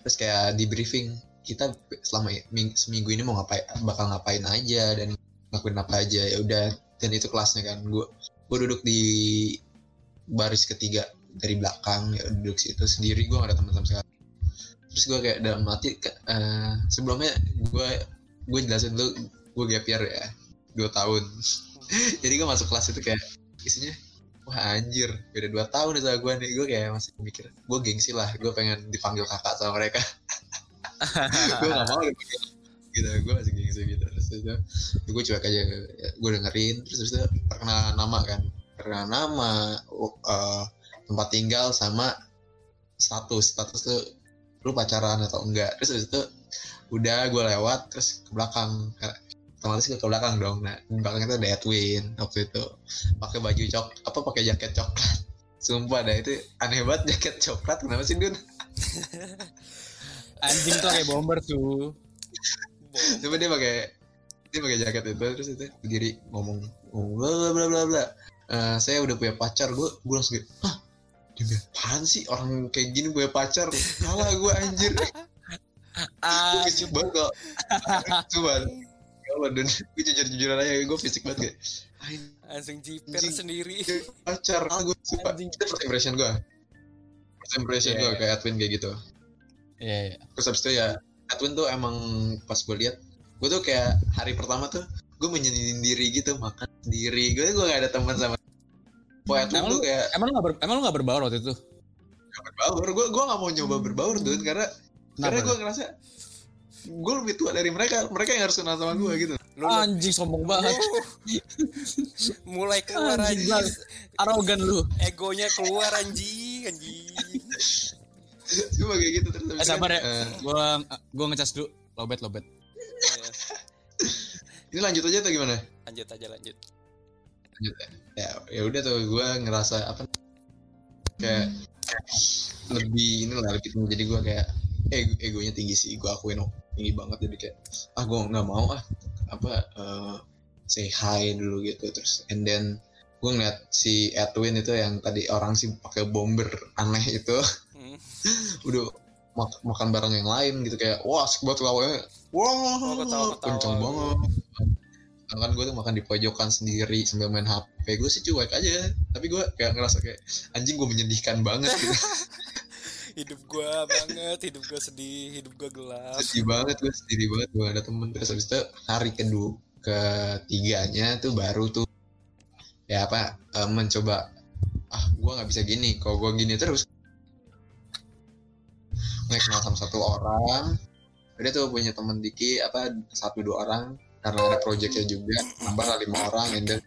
Terus kayak di briefing kita selama seminggu ini mau ngapain bakal ngapain aja dan ngakuin apa aja. Ya udah dan itu kelasnya kan. Gue gue duduk di baris ketiga dari belakang ya duduk situ sendiri. Gue gak ada teman sama sekali. Terus gue kayak dalam hati eh, sebelumnya gue gue jelasin dulu gue gap year ya dua tahun. Jadi gue masuk kelas itu kayak isinya wah anjir beda dua tahun nih sama gue nih. Gue kayak masih mikir gue gengsi lah gue pengen dipanggil kakak sama mereka. Gue gak mau gitu. Gue masih gengsi gitu terus itu gue cuek aja gue dengerin terus terus itu perkenalan nama kan. Perkenalan nama uh, tempat tinggal sama status. Status tuh lu pacaran atau enggak. Terus habis itu udah gue lewat terus ke belakang. Otomatis ke belakang dong. Nah di belakang itu ada Edwin waktu itu. Pakai baju cok apa pakai jaket coklat. Sumpah dah itu aneh banget jaket coklat kenapa sih Dun? Anjing tuh kayak bomber tuh. coba dia pakai dia pakai jaket itu terus itu berdiri ngomong ngomong bla bla bla bla bla. Eh, saya udah punya pacar gue gue langsung kayak hah? Dia apaan sih orang kayak gini punya pacar? Kalah gue anjir. Ah, gue banget kok. Coba kalau dan gue jujur jujuran aja gue fisik banget kayak "Anjing, langsung jiper sendiri. pacar. Kalah gue Anjing. itu first impression gue first impression Iya, gue iya. kayak Edwin kayak gitu. Iya, iya. terus habis itu ya Edwin tuh emang pas gue lihat gue tuh kayak hari pertama tuh gue menyendiri gitu makan sendiri gue gue gak ada teman sama Emang tuh lu- kayak Emang lu gak, ber, emang lu gak berbaur waktu itu? gak berbaur gue gue gak mau nyoba berbaur tuh karena karena Kenapa? gue ngerasa gue lebih tua dari mereka mereka yang harus kenal sama gue gitu lu Anjing sombong banget. mulai keluar Anjing anjing. Arogan lu. egonya keluar anjing anjing gue kayak gitu terus Eh sabar ya. kan, eh, Gua gua ngecas dulu. Lobet lobet. Ya, ini lanjut aja atau gimana? Lanjut aja lanjut. Lanjut ya. Ya ya udah tuh gue ngerasa apa kayak lebih ini lah lebih tinggi. Jadi gue kayak ego egonya tinggi sih. Gue akuin oh, tinggi banget. Jadi kayak ah gue nggak mau ah apa eh, say hi dulu gitu. Terus and then gue ngeliat si Edwin itu yang tadi orang sih pakai bomber aneh itu. Hmm. udah mak- makan bareng yang lain gitu kayak wah asik banget lawanya wah Oh, kenceng banget. Kan gue tuh makan di pojokan sendiri sambil main HP gue sih cuek aja tapi gue kayak ngerasa kayak anjing gue menyedihkan banget gitu. Hidup gua banget hidup gua sedih hidup gua gelap. Sedih banget gue sendiri banget. Gue ada temen terus habis itu hari kedua ketiganya tuh baru tuh ya apa eh, mencoba ah gue nggak bisa gini kalau gue gini terus nggak kenal sama satu orang. Dia tuh punya temen Diki apa satu dua orang. Karena ada projectnya juga nambah lah lima orang and then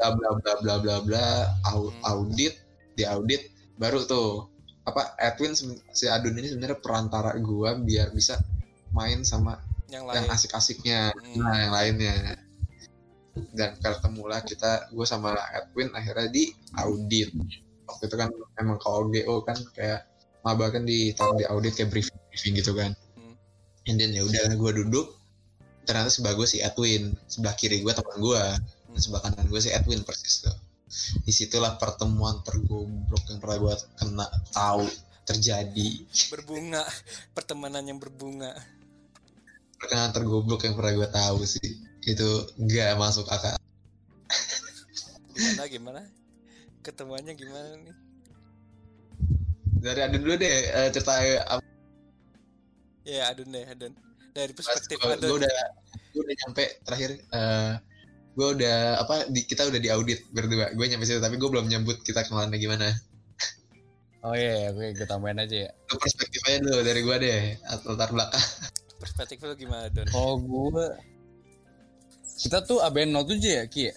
bla bla bla bla bla bla au- audit di audit baru tuh apa Edwin si Adun ini sebenarnya perantara gua biar bisa main sama yang yang lain. asik-asiknya. Hmm. nah yang lainnya. Dan ketemulah kita gue sama Edwin akhirnya di audit. Waktu itu kan emang ke OGO kan kayak maba kan ditaruh di audit kayak briefing briefing gitu kan. Hmm. and then ya udah gue duduk. Ternyata sebelah gue si Edwin. Sebelah kiri gue teman gue dan sebelah kanan gue si Edwin persis tuh. Di situlah pertemuan tergoblok yang pernah gue kena tahu terjadi. Berbunga. Pertemanan yang berbunga. Perkenalan tergoblok yang pernah gue tahu sih. Itu gak masuk akal. Gimana gimana? Ketemuannya gimana nih dari Adun dulu deh eh, cerita apa? Ya adun deh adun. Dari perspektif gue adun. udah gue udah nyampe terakhir eh gue udah apa di, kita udah diaudit berdua. Gue nyampe situ tapi gue belum nyebut kita kenalannya gimana. Oh iya, oke gue tambahin aja ya. Lu perspektif aja dulu dari gue deh atau latar belakang. Perspektif lu gimana don Kalau gue kita tuh ABN 07 ya Ki ya?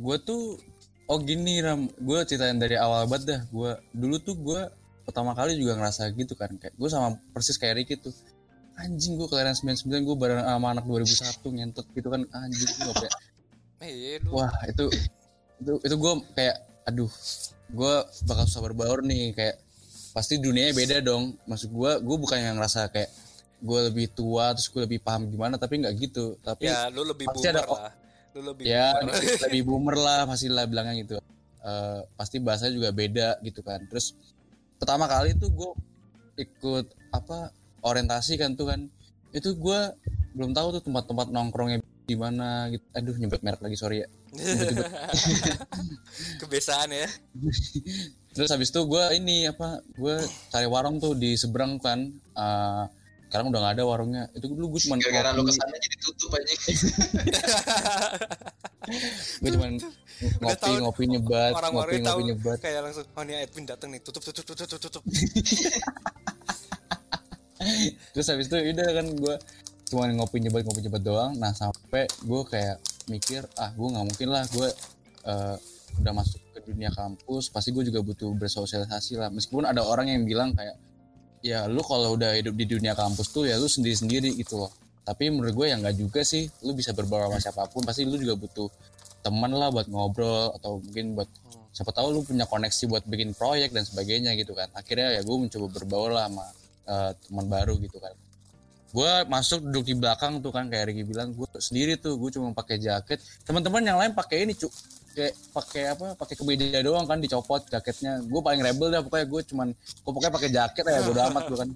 Gue tuh oh gini Ram, gue ceritain dari awal banget dah. Gue dulu tuh gue pertama kali juga ngerasa gitu kan. Kayak gue sama persis kayak Ricky tuh. Anjing gue kelahiran 99 gue bareng sama anak 2001 ngentot gitu kan. Anjing gue kayak eh lu. Wah itu itu itu gue kayak aduh gue bakal susah berbaur nih. Kayak pasti dunianya beda dong. Maksud gue gue bukan yang ngerasa kayak gue lebih tua terus gue lebih paham gimana tapi nggak gitu. Tapi ya lu lebih pasti ada- lah lu lebih ya boomer. lebih boomer lah pasti lah bilangnya gitu. Eh, pasti bahasanya juga beda gitu kan. Terus pertama kali tuh gue ikut apa orientasi kan tuh kan. Itu gue belum tahu tuh tempat-tempat nongkrongnya di mana gitu. Aduh nyebut merek lagi sorry ya. Kebiasaan ya. Terus habis itu gue ini apa gue cari warung tuh di seberang kan. Eh, sekarang udah nggak ada warungnya. Itu dulu gue cuma gara-gara lu ke sana jadi tutup aja gue cuma ngopi tahu ngopi nyebat ngopi orang-orang ngopi tahu. nyebat. kayak langsung oh nih Edwin datang nih. Tutup tutup tutup tutup tutup. Terus habis itu udah kan gue cuma ngopi nyebat ngopi nyebat doang. Nah sampai gue kayak mikir ah gue nggak mungkin lah gue eh, udah masuk ke dunia kampus. Pasti gue juga butuh bersosialisasi lah. Meskipun ada orang yang bilang kayak ya lu kalau udah hidup di dunia kampus tuh ya lu sendiri sendiri gitu loh. Tapi menurut gue ya nggak juga sih. Lu bisa berbaur sama siapa pun pasti lu juga butuh teman lah buat ngobrol atau mungkin buat siapa tahu lu punya koneksi buat bikin proyek dan sebagainya gitu kan. Akhirnya ya gue mencoba berbaur lah sama eh, teman baru gitu kan. Gue masuk duduk di belakang tuh kan kayak Ricky bilang gue sendiri tuh gue cuma pakai jaket. Teman-teman yang lain pakai ini cuk kayak pakai apa pakai kemeja doang kan dicopot jaketnya. Gue paling rebel dah pokoknya gue cuman gue pokoknya pakai jaket ya bodo amat gue kan.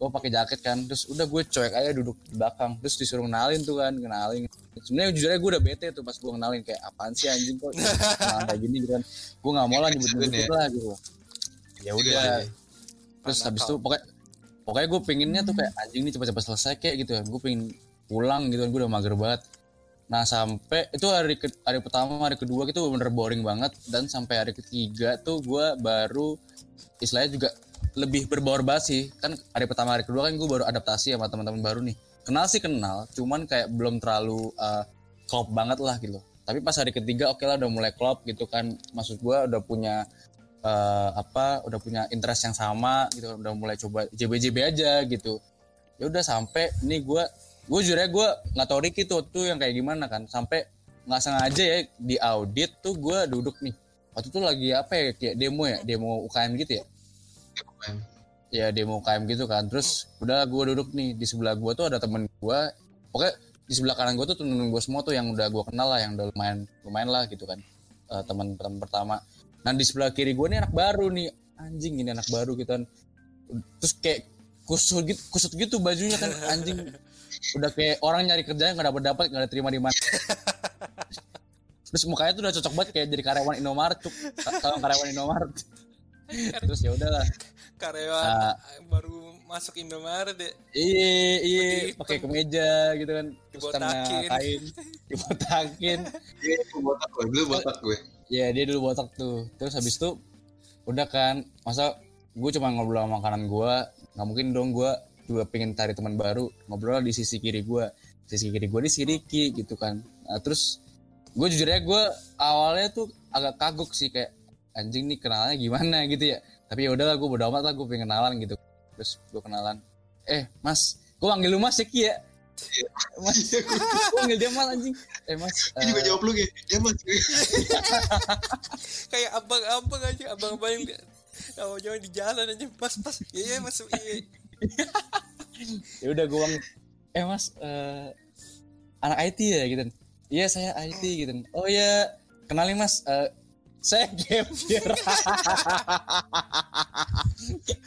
Gue pakai jaket kan terus udah gue cuek aja duduk di belakang terus disuruh kenalin tuh kan kenalin sebenarnya jujur aja gue udah bete tuh pas gue kenalin kayak apaan sih anjing kok kenalan kayak gini? Gitu kan. Gue nggak mau lah nyebut nyebut lah gitu. ya udah terus Mana habis itu pokoknya pokoknya gue pengennya tuh kayak anjing nih cepat-cepat selesai kayak gitu kan. Gue pengen pulang gitu kan gue udah mager banget nah sampai itu hari ke, hari pertama hari kedua gitu bener boring banget. Dan sampai hari ketiga tuh gue baru istilahnya juga lebih berbaur sih. Kan hari pertama hari kedua kan gue baru adaptasi sama teman-teman baru nih. Kenal sih kenal cuman kayak belum terlalu uh, klop banget lah gitu. Tapi pas hari ketiga oke lah udah mulai klop gitu kan. Maksud gue udah punya eh, apa udah punya interest yang sama gitu. Udah mulai coba JB-JB aja gitu. Ya udah sampai ini gue gue jujur ya gue nggak tau Ricky tuh tuh yang kayak gimana kan. Sampai nggak sengaja ya di audit tuh gue duduk nih. Waktu itu lagi apa ya kayak demo ya demo UKM gitu ya? Ya demo UKM gitu kan. Terus udah gue duduk nih di sebelah gue tuh ada temen gue pokoknya di sebelah kanan gue tuh temen gue semua tuh yang udah gue kenal lah yang udah lumayan lumayan lah gitu kan. Eh, teman-teman pertama. Nah di sebelah kiri gue nih anak baru nih. Anjing ini anak baru gitu kan. Terus kayak kusut gitu kusut gitu bajunya kan anjing udah kayak orang nyari kerjaan nggak dapat dapat nggak ada terima di mana. Terus mukanya tuh udah cocok banget kayak jadi karyawan Indomaret kalau karyawan Indomaret. Terus ya udahlah. Karyawan Ah. baru masuk Indomaret ya iya iya. Pakai kemeja gitu kan. Terus karena Dibotakin. kain dibotakin. Iya, gue botak gue, dulu botak gue. ya dia dulu botak tuh. Terus habis itu udah kan. Masa gue cuma ngobrol sama makanan gue nggak mungkin dong gue juga pengen cari teman baru ngobrol di sisi kiri gue sisi kiri gue di si Ricky gitu kan. Nah, terus gue jujur ya gue awalnya tuh agak kagok sih kayak anjing nih kenalnya gimana? gitu ya. Tapi ya udahlah gue bodo amat lah gue pengen kenalan gitu. Terus gue kenalan eh mas gue panggil lu mas ya Ki ya? Mas gue panggil dia mas anjing. Eh mas Ini juga eh, jawab lu kayak, ya mas. kayak abang-abang aja abang-abang yang oh, jangan di jalan aja pas pas iya iya masuk iya ya udah gue bilang eh mas eh, anak IT ya? Gitu. Iya saya IT gitu. Oh ya kenalin mas eh, saya year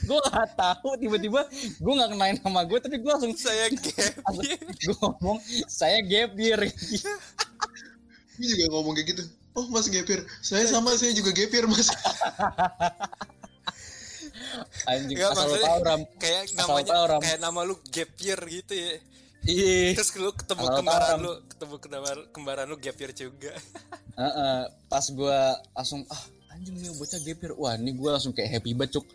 gue gak tahu tiba-tiba gue gak kenalin nama gue tapi gue langsung saya gap gue ngomong saya gap year Gue juga ngomong kayak gitu. Oh mas gepir, saya sama saya juga gepir mas. anjing Nggak, asal lu maksudnya tahu ram. kayak Asal namanya tahu, Ram. kayak nama lu gap year gitu ya. Iya. Terus lu ketemu Asal kembaran tahu, lu ketemu kembaran kembaran lu gap year juga. Heeh, pas gue langsung ah anjing nih bocah gapir wah ini gue langsung kayak happy banget cuk.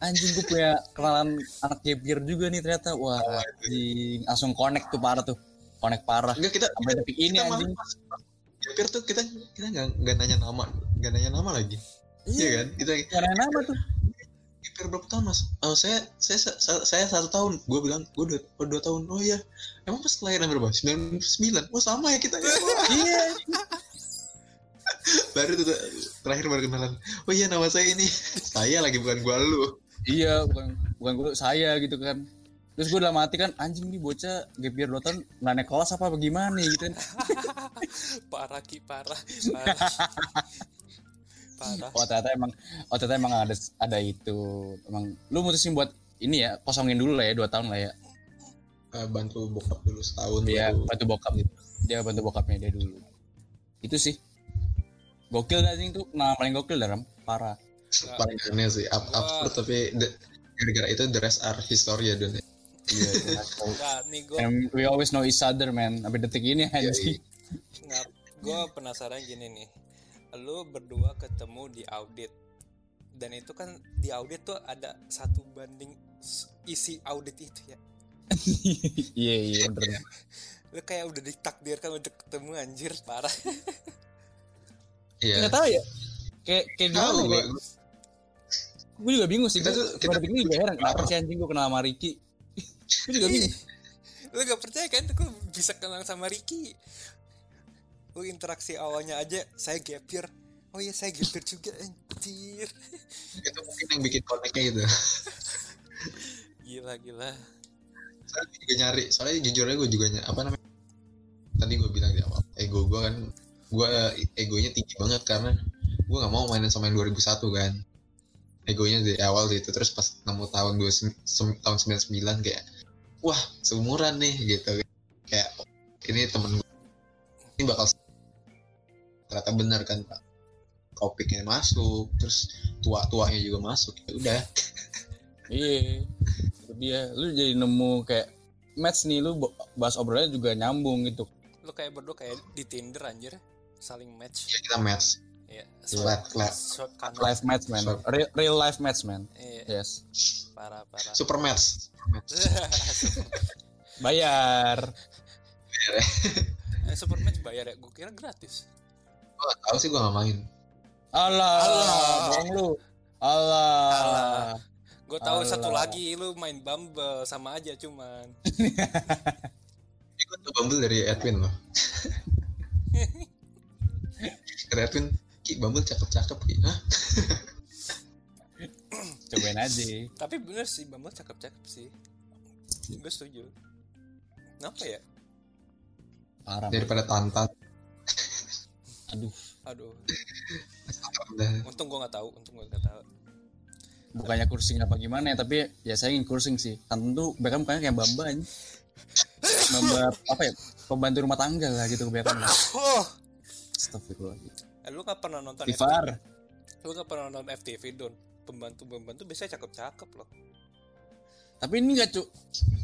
Anjing gue punya kenalan anak gapir juga nih ternyata. Wah anjing. langsung connect tuh parah tuh. Connect parah. Enggak kita sampai detik ini kita anjing. pas pas gepir tuh kita kita nggak nggak nanya nama nggak nanya nama lagi. Iya. Kan? Kita Gak ada nama tuh gepir berapa tahun mas? Oh saya saya saya, saya satu tahun. Gue bilang gue dua, oh, dua tahun. Oh iya. Emang pas kelahiran berapa? Sembilan sembilan. Oh sama ya kita. Ya. Wah, iya baru tuh terakhir baru kenalan. Oh iya nama saya ini. saya lagi bukan gua lu. iya bukan bukan gue saya gitu kan terus gue dalam hati kan anjing nih bocah gapir dua tahun nggak naik kelas apa bagaimana gitu kan parah ki parah parah parah oh ternyata emang oh ternyata emang ada ada itu emang lu mutusin buat ini ya kosongin dulu lah ya dua tahun lah ya Eh, bantu bokap dulu setahun. Iya, bantu bokap gitu. Dia bantu bokapnya dia dulu. Itu sih. Gokil gak sih itu? Nah, paling gokil dalam parah. paling aneh sih ab Wah. absurd tapi gara-gara itu the rest are history ya Don Iya. Nggak, nih gue And we always know each other, man. Sampai detik ini anjing. nggak gue penasaran gini nih lu berdua ketemu di audit dan itu kan di audit tuh ada satu banding isi audit itu ya Iya, iya bener. lu kayak udah ditakdirkan untuk ketemu anjir parah iya Enggak tahu ya. Kayak kayak gimana ya? gue Gue juga bingung sih. Kita tuh- kita ini juga heran kenapa sih anjing gue kenal sama Ricky. gue juga bingung. lu gak percaya kan lu bisa kenal sama Ricky lu interaksi awalnya aja saya gapir oh iya saya gapir juga anjir. Itu mungkin yang bikin connectnya gitu. Gila gila. Saya juga nyari soalnya jujur aja gue juga nyari apa namanya tadi gue bilang di awal ego gue kan gue egonya tinggi banget karena gue nggak mau mainin sama yang 2001 kan. Egonya dari awal gitu terus pas nemu tahun dua tahun 99 kayak wah seumuran nih gitu. Kayak ini temen gue ini bakal ternyata benar kan pak topiknya masuk terus tua-tuanya juga masuk ya udah Iya. Itu dia. Lu jadi nemu kayak match nih lu bahas obrolannya juga nyambung gitu. lu kayak berdua kayak di Tinder anjir saling match ya kita match ya flat short kanan Live match man. Real, real life match man. iya Yes. parah parah super match Bayar. Eh, super match bayar ya gue kira gratis gue gak tau sih gue gak main Allah. Allah. Bohong lu. Allah. Allah. gue tahu Alah. satu lagi lu main Bumble sama aja cuman tuh Bumble dari Edwin loh Kata Edwin Ki Bumble cakep-cakep Ki Hah? Cobain aja. tapi bener sih Bumble cakep-cakep sih gue setuju kenapa ya parah daripada tantan aduh. Aduh. Untung gue nggak tahu untung gue nggak tahu. Bukannya kursing apa gimana ya tapi ya saya ingin kursing sih. Tantan tuh Beckham kayaknya kayak Bamba aja. Bamba apa ya pembantu rumah tangga lah gitu kebanyakan lah oh Astagfirullah eh, lu nggak pernah nonton Tifar FTV? lu nggak pernah nonton FTV don? Pembantu pembantu biasanya cakep cakep loh tapi ini gak cu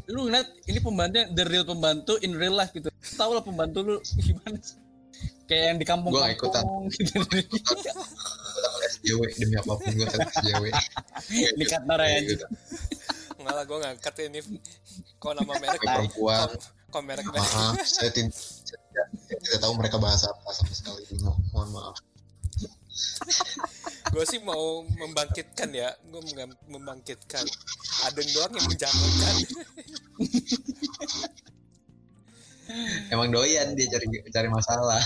lu ngeliat ini pembantunya the real pembantu in real life gitu. Tahu lah pembantu lu gimana sih? Kayak yang di kampung Gua ikutan. gitu SJW demi apa pun gue takut SJW Ini kata Raya, anjing. Gitu. nggak lah gue ngangkat ini kok nama merek perempuan. kok, merek merek maaf saya saya tidak tahu mereka bahasa apa sama sekali. Mo- mohon maaf gue sih mau membangkitkan ya. Gue membangkitkan Aden doang yang menjatuhkan emang doyan dia cari cari masalah.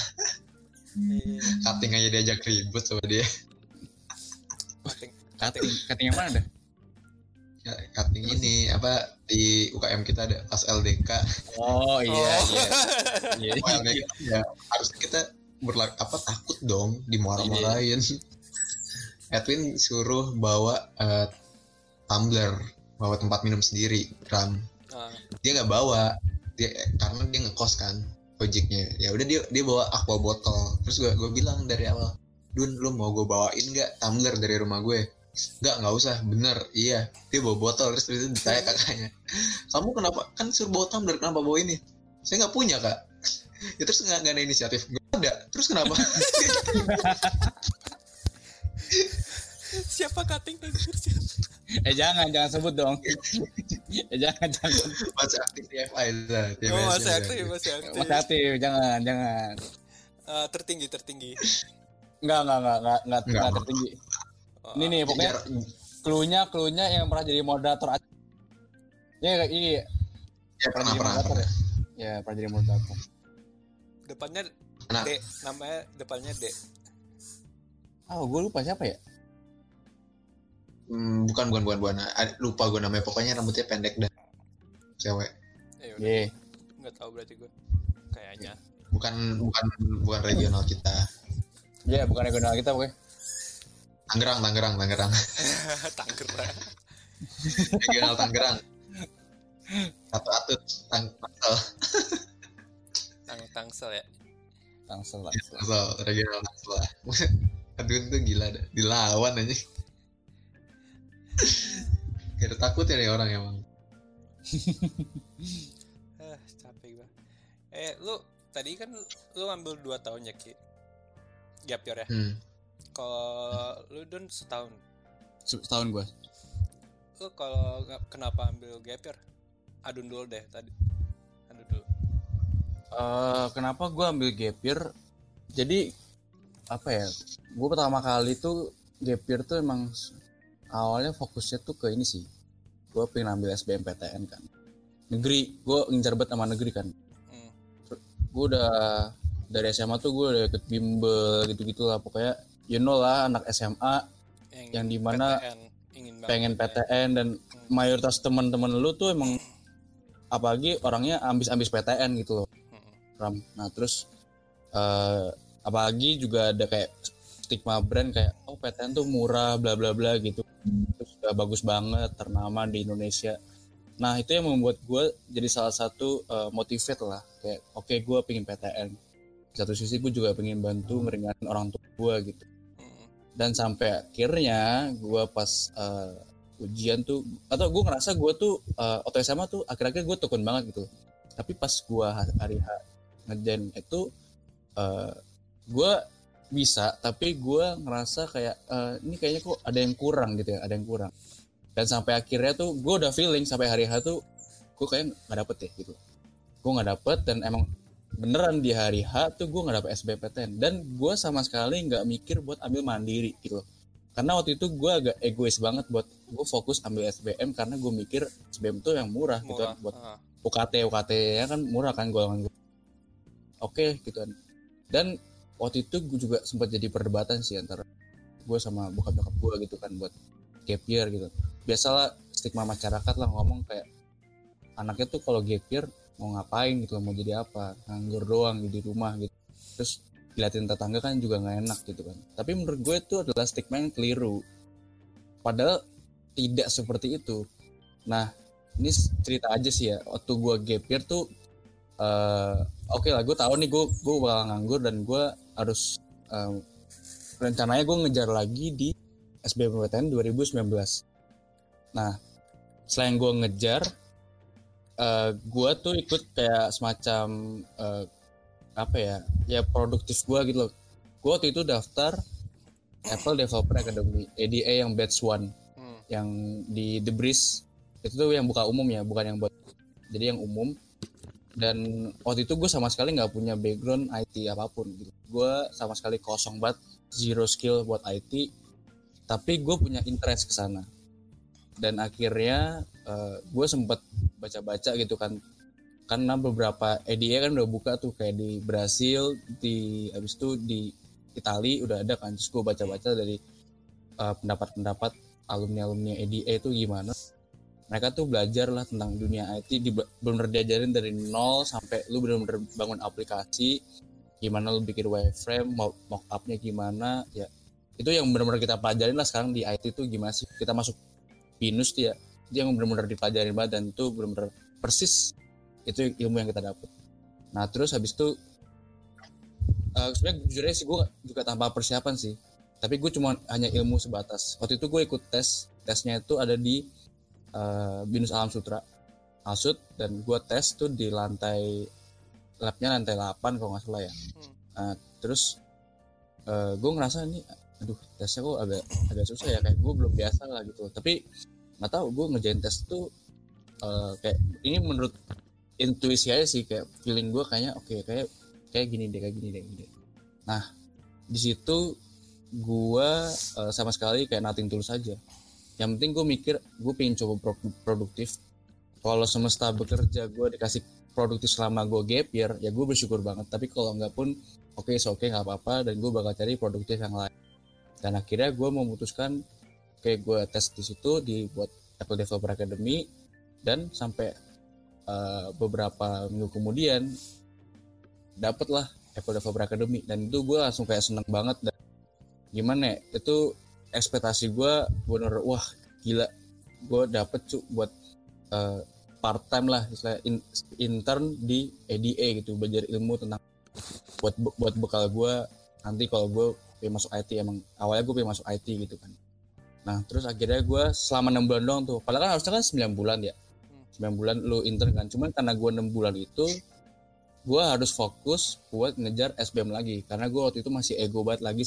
Iya, cutting aja diajak ribut sama dia. Cutting. cutting. Cutting yang mana dah? Ya, cutting ini apa di UKM kita ada pas LDK oh iya Oh. iya. Iya Pas LDK ya harusnya kita berlak apa takut dong dimarah-marahin Edwin suruh bawa eh, tumbler bawa tempat minum sendiri ram Nah, dia nggak bawa dia karena dia ngekos kan ojeknya. Ya udah dia dia bawa aqua botol. Terus gue gue bilang dari awal Dun lu mau gue bawain nggak tumbler dari rumah gue? Nggak nggak usah. Bener. Iya. Dia bawa botol. Terus itu ditanya kakaknya kamu kenapa kan suruh bawa tumbler kenapa bawa ini? Saya nggak punya kak. Ya terus nggak ada inisiatif. Nggak ada. Terus kenapa siapa cutting anjir, siapa? eh jangan jangan sebut dong eh jangan jangan masih aktif di FI lah oh masih aktif masih aktif Mas aktif jangan jangan Eh, tertinggi tertinggi Enggak, enggak, enggak, enggak, enggak, Enggak. enggak tertinggi. Oh, Ini nih, pokoknya clue-nya, clue-nya yang pernah jadi moderator. Ya, kayak ini ya pernah jadi pernah moderator pernah ya. Ya, pernah jadi moderator. depannya Nah. D namanya depannya D Oh, gue lupa siapa ya? Hmm, bukan bukan bukan bukan. Lupa gue namanya. Pokoknya rambutnya pendek dah. Cewek. Ya udah. Ye. nggak tahu berarti gue kayaknya. Bukan bukan bukan regional kita. Ya, bukan regional kita, pokoknya. Tangerang Tangerang Tangerang. Tangerang. Regional Tangerang. Satu atut tang tangsel. Tang Tangsel ya. Tangsel lah. tangsel regional tangsel aduh tuh gila dah dilawan aja Gak ada takut ya nih orang emang. Eh capek gue eh lu tadi kan lu ambil dua tahun ya ki? Gap year ya? Hmm. kalau lu don setahun? Se- Setahun gue. lu kalau kenapa ambil gap year? Adun dulu deh tadi. Adun dulu. Eh, kenapa gue ambil gap year? Jadi, apa ya, gue pertama kali tuh gap year tuh emang awalnya fokusnya tuh ke ini sih. Gue pengen ambil SBMPTN kan. Negeri, gue ngincar banget sama negeri kan. hmm. gue udah dari SMA tuh gue udah ikut bimbel gitu-gitu lah pokoknya you know lah anak SMA Yang di mana PTN, pengen PTN. PTN dan mayoritas teman-teman lu tuh emang apalagi orangnya ambis-ambis PTN gitu loh Hmm. Ram nah terus eh apalagi juga ada kayak stigma brand kayak oh PTN tuh murah bla bla bla gitu. Terus udah bagus banget ternama di Indonesia. Nah itu yang membuat gue jadi salah satu eh, motivate lah. Kayak oke gue pengen PTN. Satu sisi gue juga pengen bantu ngeringanin orang tua gue gitu. Dan sampai akhirnya gue pas eh, ujian tuh atau gue ngerasa gue tuh eh, waktu SMA tuh akhir-akhir gue tekun banget gitu. Tapi pas gue hari H ngerjain itu eh gue bisa tapi gue ngerasa kayak eh, ini kayaknya kok ada yang kurang gitu ya ada yang kurang. Dan sampai akhirnya tuh gue udah feeling sampai hari H tuh gue kayak nggak dapet ya gitu. Gue nggak dapet dan emang beneran di hari H tuh gue nggak dapet SBMPTN dan gue sama sekali nggak mikir buat ambil mandiri gitu karena waktu itu gue agak egois banget buat gue fokus ambil SBM karena gue mikir SBM tuh yang murah, gitu murah kan buat. UKT UKT ya kan murah kan golongan gue oke gitu kan. Dan waktu itu gue juga sempat jadi perdebatan sih antara gue sama bokap nyokap gue gitu kan buat gap year gitu. Biasalah stigma masyarakat lah ngomong kayak anaknya tuh kalau gap year mau ngapain gitu mau jadi apa? Nganggur doang di rumah gitu. Terus liatin tetangga kan juga nggak enak gitu kan. Tapi menurut gue itu adalah stigma yang keliru. Padahal tidak seperti itu. Nah ini cerita aja sih ya. Waktu gue gap year tuh uh, oke okay lah gue tahu nih gue gue bakal nganggur dan gue harus uh, rencananya gue ngejar lagi di SBMPTN 2019 nah selain gue ngejar uh, gue tuh ikut kayak semacam uh, apa ya ya produktif gue gitu loh. Gue waktu itu daftar Apple Developer Academy ADA yang batch one hmm. yang di The Breeze. Itu tuh yang buka umum ya bukan yang buat jadi yang umum. Dan waktu itu gue sama sekali nggak punya background IT apa pun gitu gue sama sekali kosong banget zero skill buat IT tapi gue punya interest ke sana. Dan akhirnya uh, eh, gue sempet baca-baca gitu kan. Karena beberapa EDA kan udah buka tuh kayak di Brasil di habis itu di Italia udah ada kan. Terus gue baca-baca dari uh, pendapat-pendapat alumni-alumni EDA itu gimana. Mereka tuh belajar lah tentang dunia IT di benar diajarin dari nol sampai lu benar-benar bangun aplikasi gimana lu bikin wireframe mock upnya gimana ya. Itu yang benar-benar kita pelajarin lah sekarang di IT itu gimana sih kita masuk pinus tuh ya. Itu yang benar-benar dipelajarin banget dan itu benar-benar persis itu ilmu yang kita dapat nah terus habis itu uh, sebenarnya jujur sih gue juga tanpa persiapan sih. Tapi gue cuma hanya ilmu sebatas. Waktu itu gue ikut tes tesnya itu ada di uh, binus alam sutra. Alsut dan gue tes tuh di lantai labnya lantai 8 kalau nggak salah ya. Hmm. nah, terus uh, gue ngerasa ini aduh tesnya kok agak agak susah ya kayak gue belum biasa lah gitu. Tapi nggak tahu gue ngerjain tes tuh uh, kayak ini menurut intuisi aja sih kayak feeling gue kayaknya oke okay, kayak kayak gini deh kayak gini deh gini nah di situ gue uh, sama sekali kayak nating tulus aja. Yang penting gue mikir gue pengen coba produktif. Kalau semesta bekerja gue dikasih produktif selama gue gap year ya gue bersyukur banget. Tapi kalau nggak pun oke okay, oke okay, nggak apa-apa dan gue bakal cari produktif yang lain. Dan akhirnya gue memutuskan kayak gue tes di situ dibuat Apple Developer Academy dan sampai uh, beberapa minggu kemudian dapatlah Apple Developer Academy. Dan itu gue langsung kayak seneng banget dan gimana ya itu ekspektasi gue bener wah gila. Gue dapet cu buat uh, part time lah istilah in, intern di EDA gitu belajar ilmu tentang buat buat bekal gue nanti kalau gue pengen masuk IT emang awalnya gue pengen masuk IT gitu kan. Nah terus akhirnya gue selama enam bulan doang tuh padahal kan harusnya kan 9 bulan ya. 9 bulan lu intern kan cuman karena gue enam bulan itu gue harus fokus buat ngejar SBM lagi karena gue waktu itu masih ego banget lagi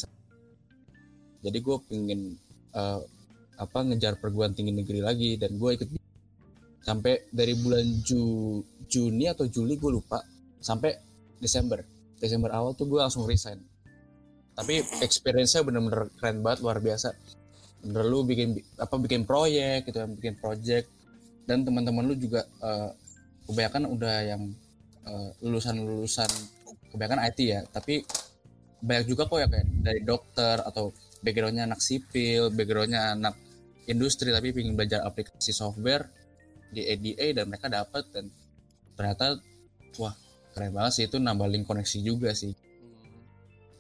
jadi gue pengen uh, apa ngejar perguruan tinggi negeri lagi dan gue ikut sampai dari bulan Ju Juni atau Juli gue lupa. Sampai Desember. Desember awal tuh gue langsung resign. Tapi experience-nya bener-bener keren banget luar biasa. Bener lu bikin apa bikin proyek gitu kan bikin project. Dan teman-teman lu juga uh, kebanyakan udah yang uh, lulusan-lulusan kebanyakan IT ya. Tapi banyak juga kok ya kayak dari dokter atau backgroundnya anak sipil backgroundnya anak industri tapi ingin belajar aplikasi software di ADA dan mereka dapat dan ternyata wah keren banget sih. Itu nambah link koneksi juga sih.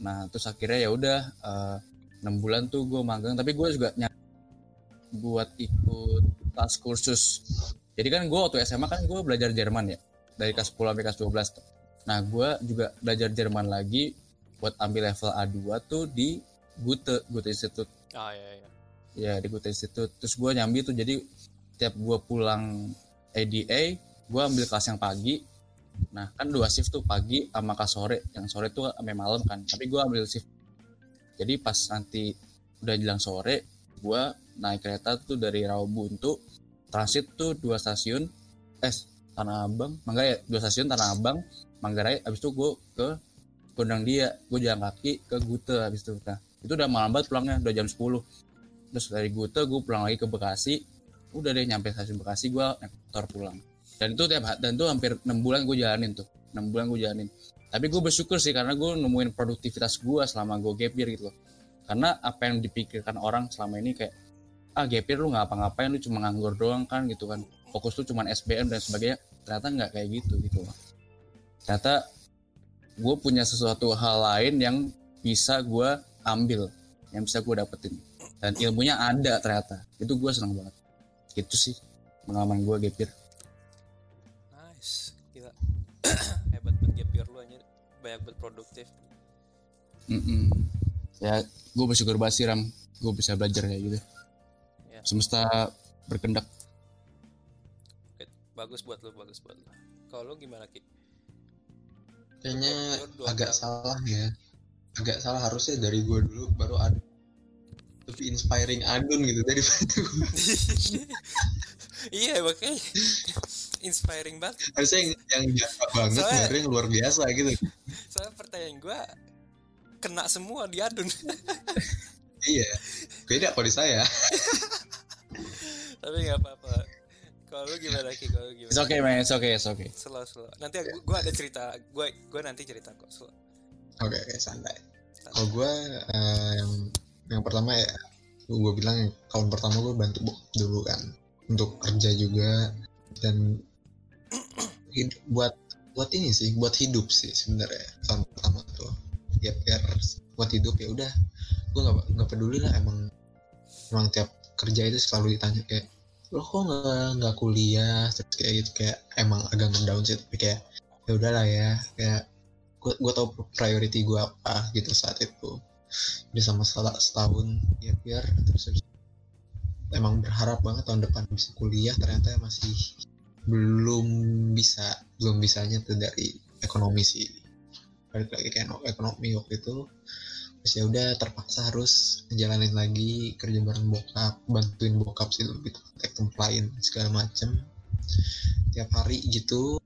Nah terus akhirnya ya udah uh, enam bulan tuh gue magang. Tapi gue juga nyari buat ikut kelas kursus. Jadi kan gue waktu SMA kan gue belajar Jerman ya dari kelas 10 sampai kelas 12 nah gue juga belajar Jerman lagi buat ambil level A2 tuh di Gute Gute Institute. Ah iya iya. Ya di Gute Institute. Terus gue nyambi tuh jadi tiap gue pulang ADA gue ambil kelas yang pagi Nah kan dua shift tuh pagi sama ke sore. Yang sore tuh sampai malam kan. Tapi gue ambil shift. Jadi pas nanti udah jelang sore, gue naik kereta tuh dari Rawabuntu, transit tuh dua stasiun, eh Tanah Abang, Manggarai dua stasiun Tanah Abang, Manggarai. Abis itu gue ke Gondang Dia, gue jalan kaki ke Gute abis itu. Nah itu udah malam banget pulangnya, udah jam 10 Terus dari Gute gue pulang lagi ke Bekasi, udah deh nyampe stasiun Bekasi gue naik motor pulang. Dan itu tiap dan itu hampir enam bulan gue jalanin tuh. Enam bulan gue jalanin. Tapi gue bersyukur sih karena gue nemuin produktivitas gue selama gue gap year gitu loh. Karena apa yang dipikirkan orang selama ini kayak ah gap year lu nggak apa-ngapain lu cuma nganggur doang kan gitu kan. Fokus tuh cuma SBM dan sebagainya. Ternyata nggak kayak gitu gitu loh. Ternyata gue punya sesuatu hal lain yang bisa gue ambil yang bisa gue dapetin. Dan ilmunya ada ternyata. Itu gue senang banget itu sih pengalaman gue gapir nice gila. Hebat banget gap year lu anjir. Banyak banget produktif. Mm-mm. ya gue bersyukur banget sih ram. Gue bisa belajar kayak gitu. Ya. semesta berkendak. Oke, bagus buat lu bagus buat lu. Kalau lu gimana ki? Kayaknya agak tahun. salah ya. Agak salah harusnya dari gue dulu baru ada lebih inspiring Agun gitu daripada gue. iya makanya. Inspiring banget. Harusnya yang, yang biasa banget, Soalnya- yang luar biasa gitu. soalnya pertanyaan gua kena semua di adun. Iya. Beda kalau di saya. tapi nggak apa-apa. Kalau lu gimana ki? Kalau lu it's gimana okay man. It's okay it's okay. Slow slow. Nanti gua, gua ada cerita. Gua gua nanti cerita kok. Slow. Oke, oke, santai. Kalau gue eh, yang pertama ya, gue bilang tahun pertama gue bantu dulu kan untuk kerja juga. Dan hid- buat buat ini sih, buat hidup sih sebenarnya tahun pertama tuh. Ya biar buat hidup ya udah, gue nggak nggak peduli lah emang emang tiap kerja itu selalu ditanya kayak lo kok nggak nggak kuliah? Terus kayak gitu kayak emang agak ngedown sih tapi kayak ya udahlah ya kayak gue gue tau priority gue apa gitu saat itu udah sama setahun ya biar terus emang berharap banget tahun depan bisa kuliah. Ternyata masih belum bisa belum bisanya tuh dari ekonomi sih. Balik lagi kayak no- ekonomi waktu itu. Terus ya udah terpaksa harus ngejalanin lagi kerja bareng bokap bantuin bokap sih lebih tepatnya complain segala macem. Tiap hari gitu.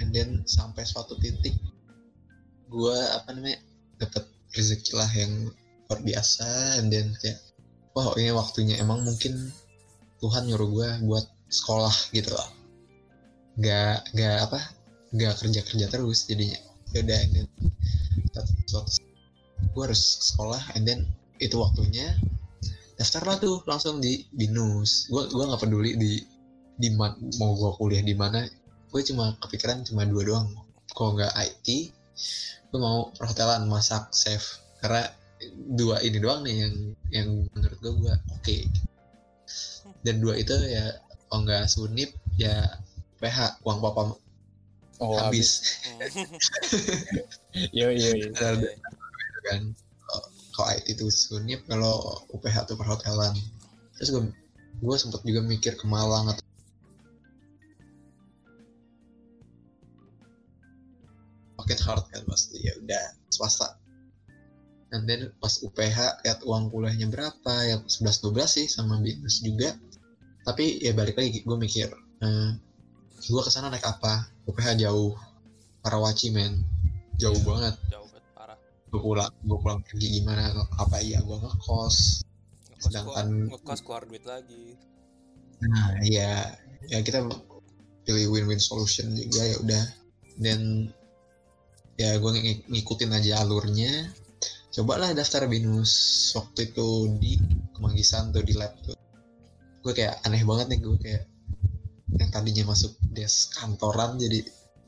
And then sampai suatu titik gue apa namanya dapat rezeki lah yang luar biasa then kayak wah ini waktunya emang mungkin Tuhan nyuruh gue buat sekolah gitu loh. Nggak nggak apa nggak kerja kerja terus jadinya. Yaudah and then gue harus sekolah and then itu waktunya daftar lah tuh langsung di binus gue gua nggak peduli di di ma- mau gue kuliah di mana. Gue cuma kepikiran cuma dua doang. Kalau nggak IT gue mau perhotelan masak chef karena dua ini doang nih yang yang menurut gue gue oke. Dan dua itu ya kalau nggak sunip ya PH uang papa oh habis. yo yo kan? Kalau- IT itu sunip kalau UPH itu perhotelan. Terus gue gue sempet juga mikir ke Malang atau pocket hard kan pasti ya udah swasta. And then pas UPH lihat uang kuliahnya berapa ya 11 12 sih sama binus juga. Tapi ya balik lagi gue mikir eh, gue ke sana naik apa? UPH jauh. Karawaci men. Jauh banget. jauh banget parah. Gue pulang gue pulang pergi gimana apa iya gue ngekos. Ngekos Sedangkan- ngekos keluar duit lagi. Nah iya. Ya kita pilih win-win solution juga ya udah. Dan ya gue ng- ngikutin aja alurnya. Cobalah daftar binus waktu itu di kemanggisan tuh di lab tuh. Gue kayak aneh banget nih gue kayak yang tadinya masuk des kantoran jadi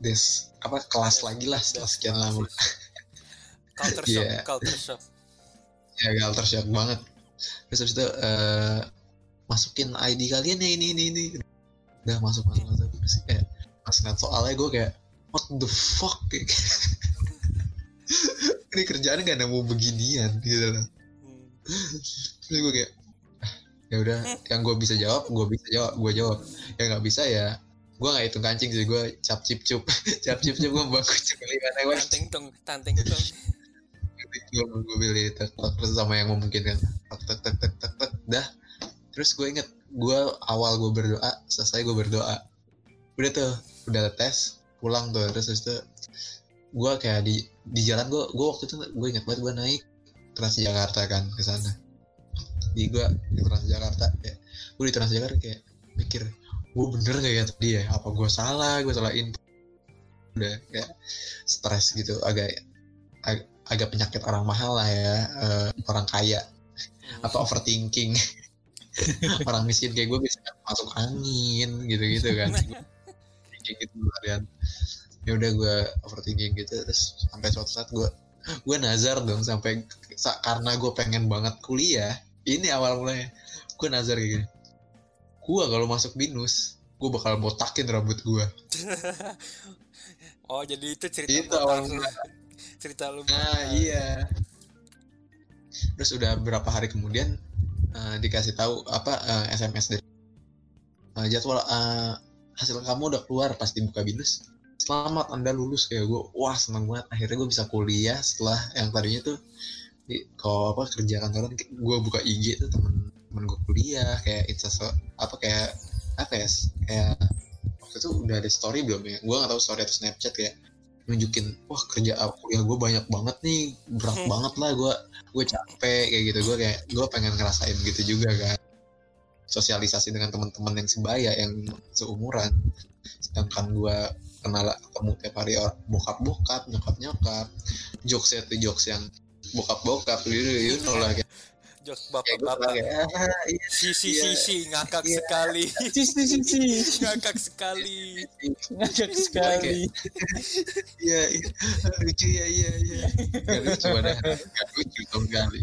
des apa kelas lagi lah setelah sekian lama. culture shock Iya. culture shock. Ya culture shock banget. Terus habis itu eh, masukin ID kalian ya ini ini ini. Udah masuk masuk masuk. Terus kayak ngeliat soalnya gue kayak what the fuck? Ini kerjaan gak nemu beginian gitu loh Hmm. terus gue kayak "Ah, ya udah yang gue bisa jawab gue bisa jawab gue jawab. Yang nggak bisa ya gue nggak hitung kancing sih gue cap cip cup. Cap cip cup gue bangku cekali mana tanting tung tanting tung gue gue pilih tek terus sama yang memungkinkan. Tek tek tek tek tek tek dah. Terus gue inget gue awal gue berdoa selesai gue berdoa. Udah tuh udah tes pulang tuh terus itu gue kayak di di jalan gue gue waktu itu gue inget banget gue naik Transjakarta kan ke sana. Di gue di Transjakarta ya gue di Transjakarta kayak mikir gue bener gak ya tadi ya? Apa gue salah? Gue salah info udah kayak stres gitu agak ag- agak penyakit orang mahal lah ya eh, orang kaya atau overthinking. Orang miskin kayak gue bisa masuk angin gitu-gitu kan overthinking gitu harian ya udah gue overthinking gitu terus sampai suatu saat gue gue nazar dong sampai sa- karena gue pengen banget kuliah. Ini awal mulanya. Gue nazar kayak gini. Gue kalau masuk binus gue bakal botakin rambut gue oh jadi itu cerita Itu awal mula. cerita lu nah iya. Terus udah berapa hari kemudian eh, dikasih tahu apa eh, SMS dari eh, jadwal eh, hasil kamu udah keluar pas dibuka binus selamat anda lulus kayak gue wah seneng banget. Akhirnya gue bisa kuliah setelah yang tadinya tuh di, kalau apa kerja kantoran gue buka IG tuh temen temen gue kuliah kayak it's a so- apa kayak apa ya kayak waktu itu udah ada story belum ya? Gue nggak tahu story atau snapchat kayak nunjukin wah kerja ah, kuliah gue banyak banget nih berat Hmm. banget lah gue gue capek kayak gitu. Gue kayak gue pengen ngerasain gitu juga kan sosialisasi dengan teman-teman yang sebaya yang seumuran. Sedangkan gue kenal ketemu tiap hari bokap bokap nyokap nyokap jokes itu jokes yang bokap bokap you, you know lah kayak, jokes kayak gue bapak-bapak. kayak ah, iya, sisi Iya. sisi ngakak Iya. sekali. Sisi sisi ngakak sekali. Ngajak sekali. iya iya lucu ya iya iya. Gak lucu ada gak lucu dong kali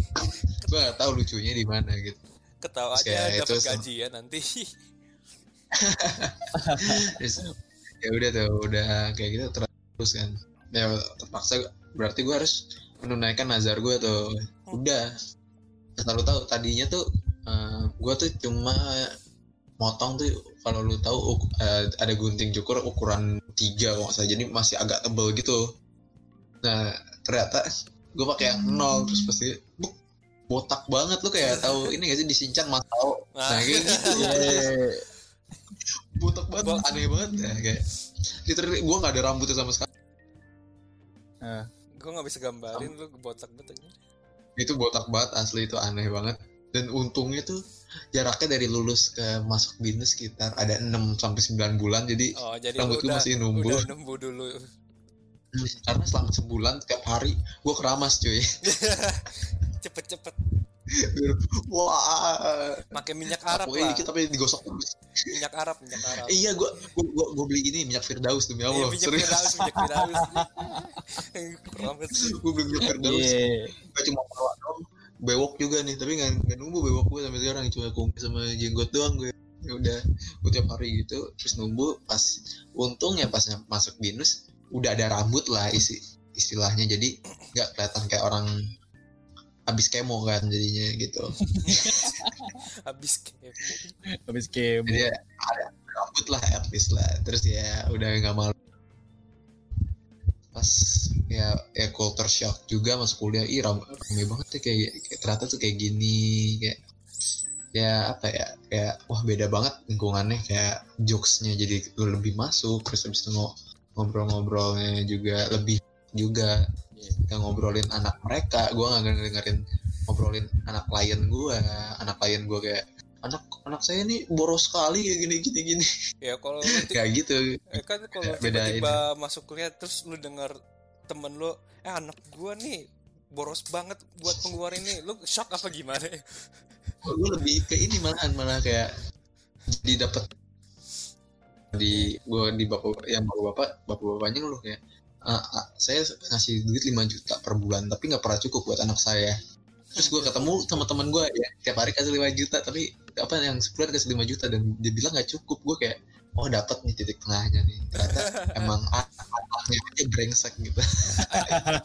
gue gak tahu lucunya di mana gitu ketawa aja itu dapat gaji ya nanti. Ya udah tuh udah kayak gitu terus kan. Ya terpaksa berarti gue harus menunaikan nazar gue tuh. Udah. Selalu tahu tadinya tuh gue tuh cuma motong tuh kalau lu tahu eh, ada gunting cukur ukuran tiga nggak salah jadi masih agak tebel gitu. Nah ternyata gue pakai yang nol terus pasti botak banget lu kayak tahu ini gak sih disinchan mas tahu nah. Kayak gitu. Iya. botak banget Bo- aneh banget. Ya kayak literally gue nggak ada rambutnya sama sekali. Gue nggak bisa gambarin lu botak banget itu botak banget asli itu aneh banget. Dan untungnya tuh jaraknya dari lulus ke masuk binus sekitar ada 6 sampai 9 bulan jadi oh jadi Rambut udah masih numbuh. udah numbuh dulu. Karena selama sebulan tiap hari gue keramas cuy cepet-cepet. Wah. Pakai minyak Arab aku lah. ini tapi digosok terus. Minyak Arab minyak Arab. Iya gue gue gue beli ini minyak firdaus demi Iya, allah. minyak serius. Firdaus minyak Firdaus. Gue beli minyak firdaus. Iya. Gak cuma bawa doang. Bewok juga nih tapi nggak nggak nunggu bewok gue sampai sekarang. Cuma kumis sama jenggot doang gue ya udah gue tiap hari gitu terus nunggu pas untungnya pas nyam- masuk binus udah ada rambut lah isi istilahnya. Jadi nggak kelihatan kayak orang habis kemo kan jadinya gitu. Habis kemo. Habis kemo. jadi ya ada rambut lah at least lah. Terus ya udah nggak malu. Pas ya ya culture shock juga masuk kuliah. Ih ram- rame banget ya kayak, kayak ternyata tuh kayak gini kayak ya apa ya kayak wah beda banget lingkungannya. Kayak jokesnya jadi lebih masuk terus habis itu ngo- ngobrol-ngobrolnya juga lebih juga kita ngobrolin anak mereka gue nggak dengerin ngobrolin anak klien gue anak klien gue kayak anak anak saya ini boros sekali kayak gini gini gini. Ya kalau lu kayak gitu. Eh, kan kalau beda tiba-tiba masuk kuliah terus lu denger temen lu eh anak gua nih boros banget buat pengeluaran ini. Lu shock apa gimana? Gue lebih ke ini malahan malah kayak jadi dapat di gue di bapak yang bapak bapak bapak bapaknya loh kayak "Ah, ah, saya ngasih duit 5 juta per bulan tapi nggak pernah cukup buat anak saya. Terus gue ketemu sama teman gue ya tiap hari kasih 5 juta tapi apa yang sebulan kasih 5 juta dan dia bilang nggak cukup. Gue kayak oh dapat nih titik tengahnya nih. Ternyata emang an- anaknya aja brengsek gitu.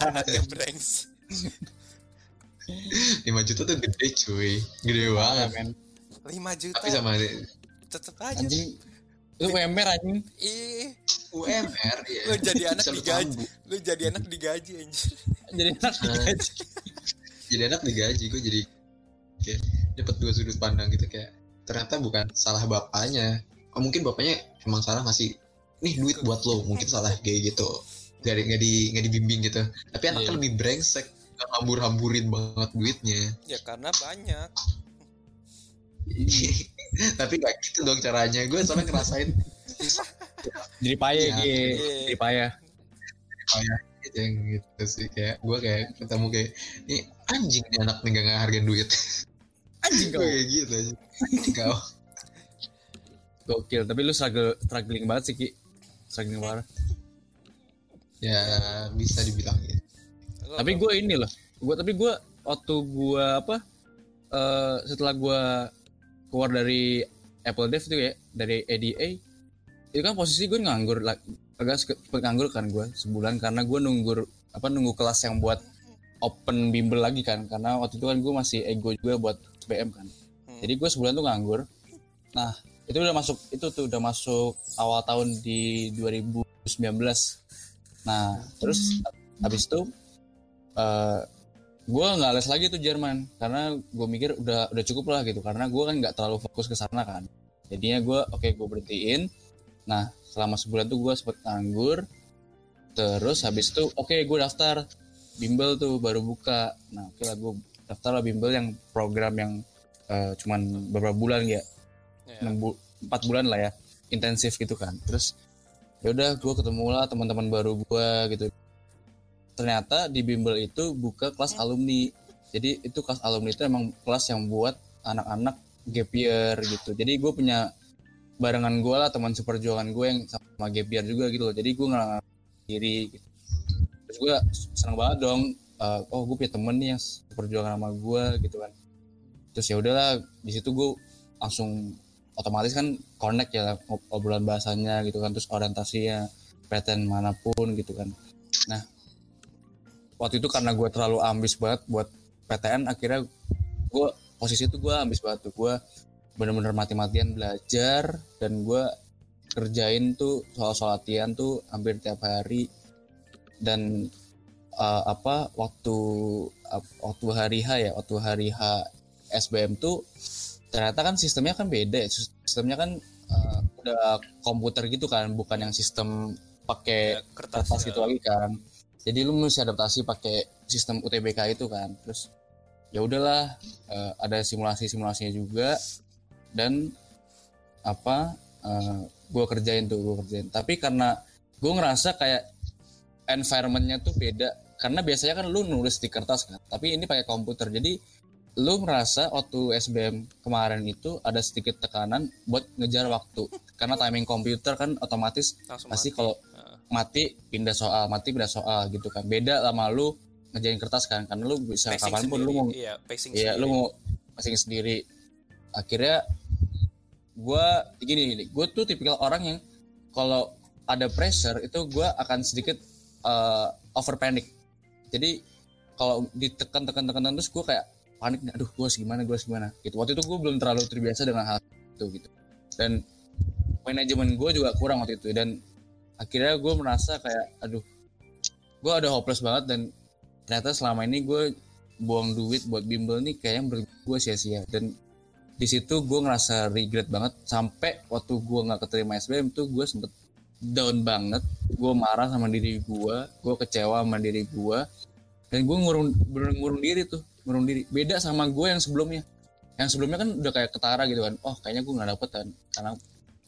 Anaknya brengs 5 juta tuh gede cuy. Gede banget men. 5 juta. Tapi sama tetep aja. Anjing. Lu UMR anjing. ih UMR ya Lu jadi anak digaji. lu jadi anak digaji anjir Jadi enak digaji. jadi anak digaji gue jadi kayak dapat dua sudut pandang gitu kayak ternyata bukan salah bapaknya. Oh, mungkin bapaknya emang salah ngasih nih duit buat lo mungkin salah kayak gitu. Nggak di nggak di nggak dibimbing gitu. Tapi anaknya Iya. lebih brengsek nggak hambur hamburin banget duitnya. Ya karena banyak tapi nggak gitu dong caranya. Gue soalnya ngerasain Jadi payah gitu. Iya. Jadi payah. gitu yang gitu sih. Kayak gue kayak ketemu kayak ini anjing nih anak nih nggak ngehargain duit. Anjing gue kau. kayak gitu aja. Kau. Gokil, tapi lu struggle, struggling banget sih Ki. Saking parah. Ya bisa dibilang gitu tapi gue ini loh. Gue tapi gue waktu gue apa eh setelah gue keluar dari Apple Dev itu ya dari ADA itu kan posisi gue nganggur lah agak seke- nganggur kan gue sebulan karena gue nunggu apa nunggu kelas yang buat open bimbel lagi kan karena waktu itu kan gue masih ego juga buat SBM kan. Hmm. jadi gue sebulan tuh nganggur. Nah itu udah masuk itu tuh udah masuk awal tahun di 2019 nah terus habis itu eh gue nggak les lagi tuh Jerman karena gue mikir udah udah cukup lah gitu karena gue kan nggak terlalu fokus ke sana kan. Jadinya gue oke gue berhentiin. Nah selama sebulan tuh gue sempet nganggur terus habis itu oke gue daftar bimbel tuh baru buka. Nah oke lah gue daftar lah bimbel yang program yang eh, cuman beberapa bulan ya. Ya. enam bu- empat bulan lah ya intensif gitu kan. Terus ya udah gue ketemu lah teman-teman baru gue gitu ternyata di bimbel itu buka kelas alumni. Jadi itu kelas alumni itu emang kelas yang buat anak-anak gap year gitu. Jadi gue punya barengan gue lah teman seperjuangan gue yang sama gap year juga gitu loh. Jadi gue nggak diri gitu. terus gue senang banget dong eh, oh gue punya temen nih yang seperjuangan sama gue gitu kan. Terus ya udahlah di situ gue langsung otomatis kan connect ya obrolan bahasanya gitu kan. Terus orientasinya PTN mana pun gitu kan. Nah waktu itu karena gue terlalu ambis banget buat PTN akhirnya gue posisi itu gue ambis banget tuh. Gue bener-bener mati-matian belajar dan gue kerjain tuh soal-soal latihan tuh hampir tiap hari. Dan eh, apa waktu ap- waktu hari H ya waktu hari H SBM tuh ternyata kan sistemnya kan beda ya. Sistemnya kan eh, udah komputer gitu kan bukan yang sistem pakai Ya, kertas, kertas ya. gitu lagi kan jadi lu mesti adaptasi pakai sistem UTBK itu kan. Terus ya udahlah eh, ada simulasi simulasinya juga. Dan apa gue kerjain tuh gue kerjain. Tapi karena gue ngerasa kayak environmentnya tuh beda. Karena biasanya kan lu nulis di kertas kan tapi ini pakai komputer. Jadi lu merasa waktu SBM kemarin itu ada sedikit tekanan buat ngejar waktu. Karena timing komputer kan otomatis langsung pasti kalau. Mati pindah soal mati pindah soal gitu kan beda sama lu ngejain kertas kan karena lu bisa Pacing kapan pun sendiri. lu mau iya pacing Iya, sendiri. lu mau masing sendiri. Akhirnya gue gini, gue tuh tipikal orang yang kalau ada pressure itu gue akan sedikit eh, over panic. Jadi kalau ditekan tekan tekan terus gue kayak panik, aduh gue harus gimana, gue harus gimana. Gitu. Waktu itu gue belum terlalu terbiasa dengan hal itu gitu. Dan manajemen gue juga kurang waktu itu dan akhirnya gue merasa kayak aduh gue ada hopeless banget dan ternyata selama ini gue buang duit buat bimbel nih kayaknya menurut gue sia-sia. Dan di situ gue ngerasa regret banget. Sampai waktu gue nggak keterima SBM tuh gue sempet down banget. Gue marah sama diri gue gue kecewa sama diri gue dan gue ngurung bener ngurung diri tuh ngurung diri. Beda sama gue yang sebelumnya. Yang sebelumnya kan udah kayak ketara gitu kan. Oh kayaknya gue nggak dapet kan karena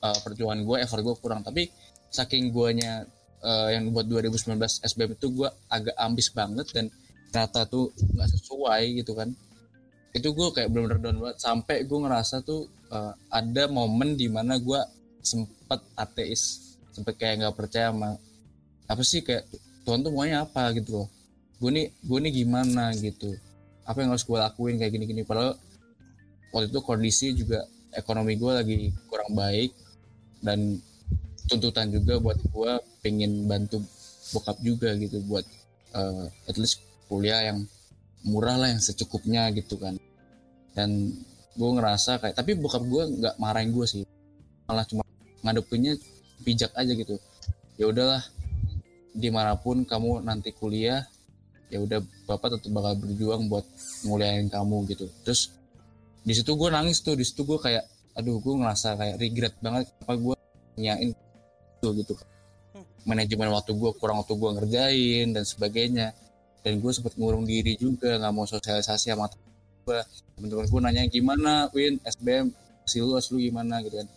uh, perjuangan gue effort gue kurang. Tapi saking guanya uh, yang buat 2019 SBM itu gue agak ambis banget dan ternyata tuh nggak sesuai gitu kan. Itu gue kayak bener-bener down banget. Sampai gue ngerasa tuh uh, ada momen di mana gue sempet ateis. Sempet kayak nggak percaya sama apa sih kayak Tuhan tuh maunya apa gitu loh. Gue nih gue nih gimana gitu. Apa yang harus gue lakuin kayak gini-gini. Padahal waktu itu kondisi juga ekonomi gue lagi kurang baik dan tuntutan juga buat gue pengen bantu bokap juga gitu buat uh, at least kuliah yang murah lah yang secukupnya gitu kan. Dan gue ngerasa kayak tapi bokap gue nggak marahin gue sih. Malah cuma ngadepinnya bijak aja gitu. Ya udahlah di mana pun kamu nanti kuliah ya udah bapak tetap bakal berjuang buat nguliahin kamu gitu. Terus di situ gue nangis tuh. Di situ gue kayak aduh gue ngerasa kayak regret banget apa gue nyain gitu manajemen waktu gue kurang waktu gue ngerjain dan sebagainya. Dan gue sempet ngurung diri juga nggak mau sosialisasi sama gue temen-temen gue nanya gimana Win? SBM hasil lu lu gimana? Gitu kan.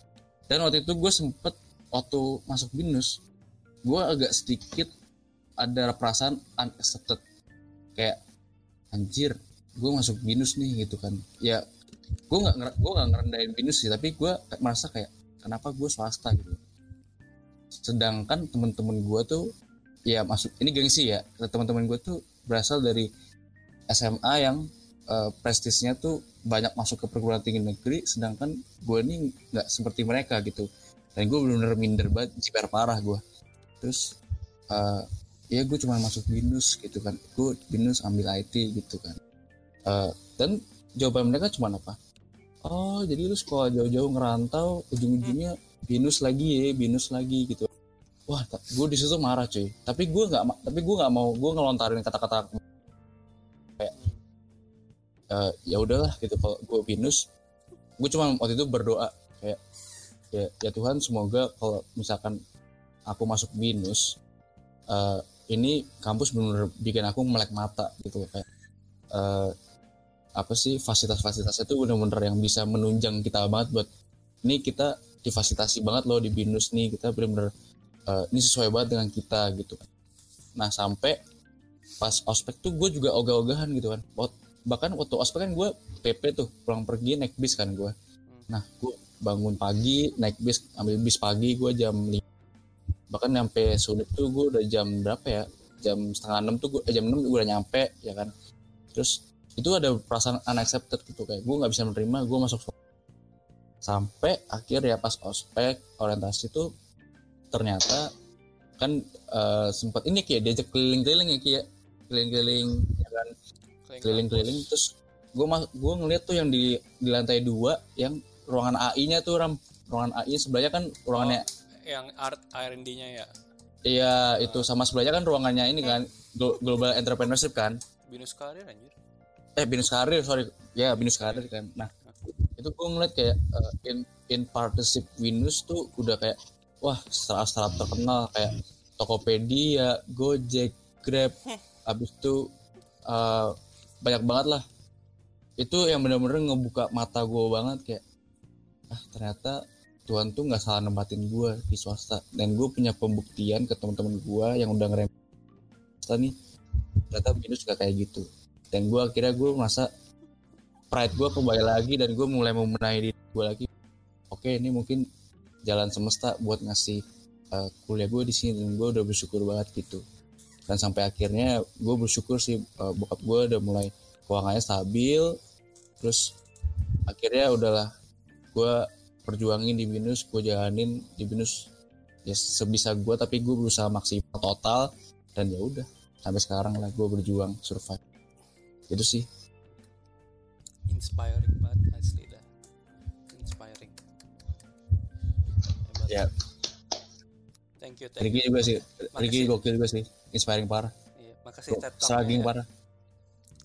Dan waktu itu gue sempet waktu masuk binus gue agak sedikit ada perasaan unaccepted. Kayak anjir gue masuk binus nih gitu kan. Ya gue nggak gue nggak ngerendahin binus sih tapi gue merasa kayak kenapa gue swasta? Gitu sedangkan teman-teman gue tuh ya masuk ini gengsi ya teman-teman gue tuh berasal dari SMA yang uh, prestisnya tuh banyak masuk ke perguruan tinggi negeri sedangkan gue ini nggak seperti mereka gitu. Dan gue benar-benar minder banget ciper parah gue terus uh, ya gue cuma masuk binus gitu kan. Gue binus ambil IT gitu kan. Uh, dan jawaban mereka cuma apa? Oh jadi lu sekolah jauh-jauh ngerantau ujung-ujungnya binus lagi ya binus lagi gitu. Wah gue di situ marah cuy. Tapi gue nggak tapi gue nggak mau gue ngelontarin kata-kata kayak uh, ya udahlah gitu kalau gue binus gue cuma waktu itu berdoa kayak ya, ya Tuhan semoga kalau misalkan aku masuk binus uh, ini kampus benar-benar bikin aku melek mata gitu kayak uh, apa sih fasilitas-fasilitasnya itu benar-benar yang bisa menunjang kita banget buat ini kita difasilitasi banget loh di binus nih. Kita benar-benar uh, ini sesuai banget dengan kita gitu. Kan nah sampai pas ospek tuh gue juga ogah-ogahan gitu kan. Bahkan waktu ospek kan gue PP tuh pulang pergi naik bis kan gue. Nah gue bangun pagi naik bis ambil bis pagi gue jam 5 bahkan nyampe sulit tuh gue udah jam berapa ya? Jam setengah enam tuh gue eh, jam enam gue udah nyampe ya kan. Terus itu ada perasaan unaccepted gitu. Kayak gue nggak bisa menerima gue masuk sampai akhir ya pas ospek orientasi tuh ternyata kan uh, sempat ini kayak diajak keliling-keliling ya kayak keliling-keliling ya kan? Keliling-keliling terus gue mas gue ngeliat tuh yang di di lantai dua yang ruangan AI-nya tuh ram. Ruangan AI sebelahnya kan ruangannya oh yang art R&D-nya ya? Iya uh, itu sama sebelahnya kan ruangannya ini kan global entrepreneurship kan. Binus karir anjir. Eh binus karir sorry. Ya binus karir kan. Nah itu gue ngeliat kayak uh, in in partnership Windows tuh udah kayak wah startup terkenal. Kayak Tokopedia, Gojek, Grab, abis itu uh, banyak banget lah. Itu yang bener-bener ngebuka mata gue banget kayak ah ternyata Tuhan tuh nggak salah nempatin gue di swasta. Dan gue punya pembuktian ke teman-teman gue yang udah ngerem swasta nih ternyata minus juga kayak gitu. Dan gue akhirnya gue merasa pride gue kembali lagi dan gue mulai membenahi diri gue lagi. Oke ini mungkin jalan semesta buat ngasih uh, kuliah gue di sini dan gue udah bersyukur banget gitu. Dan sampai akhirnya gue bersyukur sih uh, bokap gue udah mulai keuangannya stabil. Terus akhirnya udahlah gue perjuangin di binus gue jalanin di binus ya sebisa gue tapi gue berusaha maksimal total. Dan ya udah sampai sekarang lah gue berjuang survive. Itu sih inspiring banget asli dah inspiring Hebat. ya thank you thank Ricky juga sih Ricky gokil juga sih inspiring parah iya, makasih TED saling ya. parah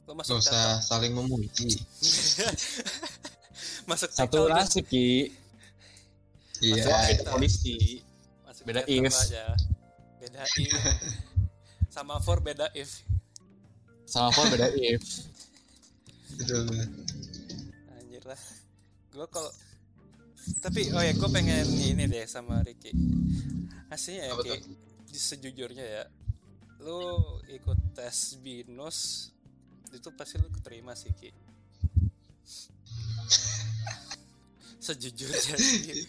lo masuk Gak usah saling memuji masuk satu nasib ki Iya. Polisi. Masuk beda if. Aja. Beda if. Sama for beda if. Sama for beda if. Betul. Anjir lah. Gue kalau tapi oh ya gue pengen ini deh sama Ricky. Aslinya ya Ki, sejujurnya ya, lu ikut tes binus itu pasti lu keterima sih Ki. Sejujurnya sih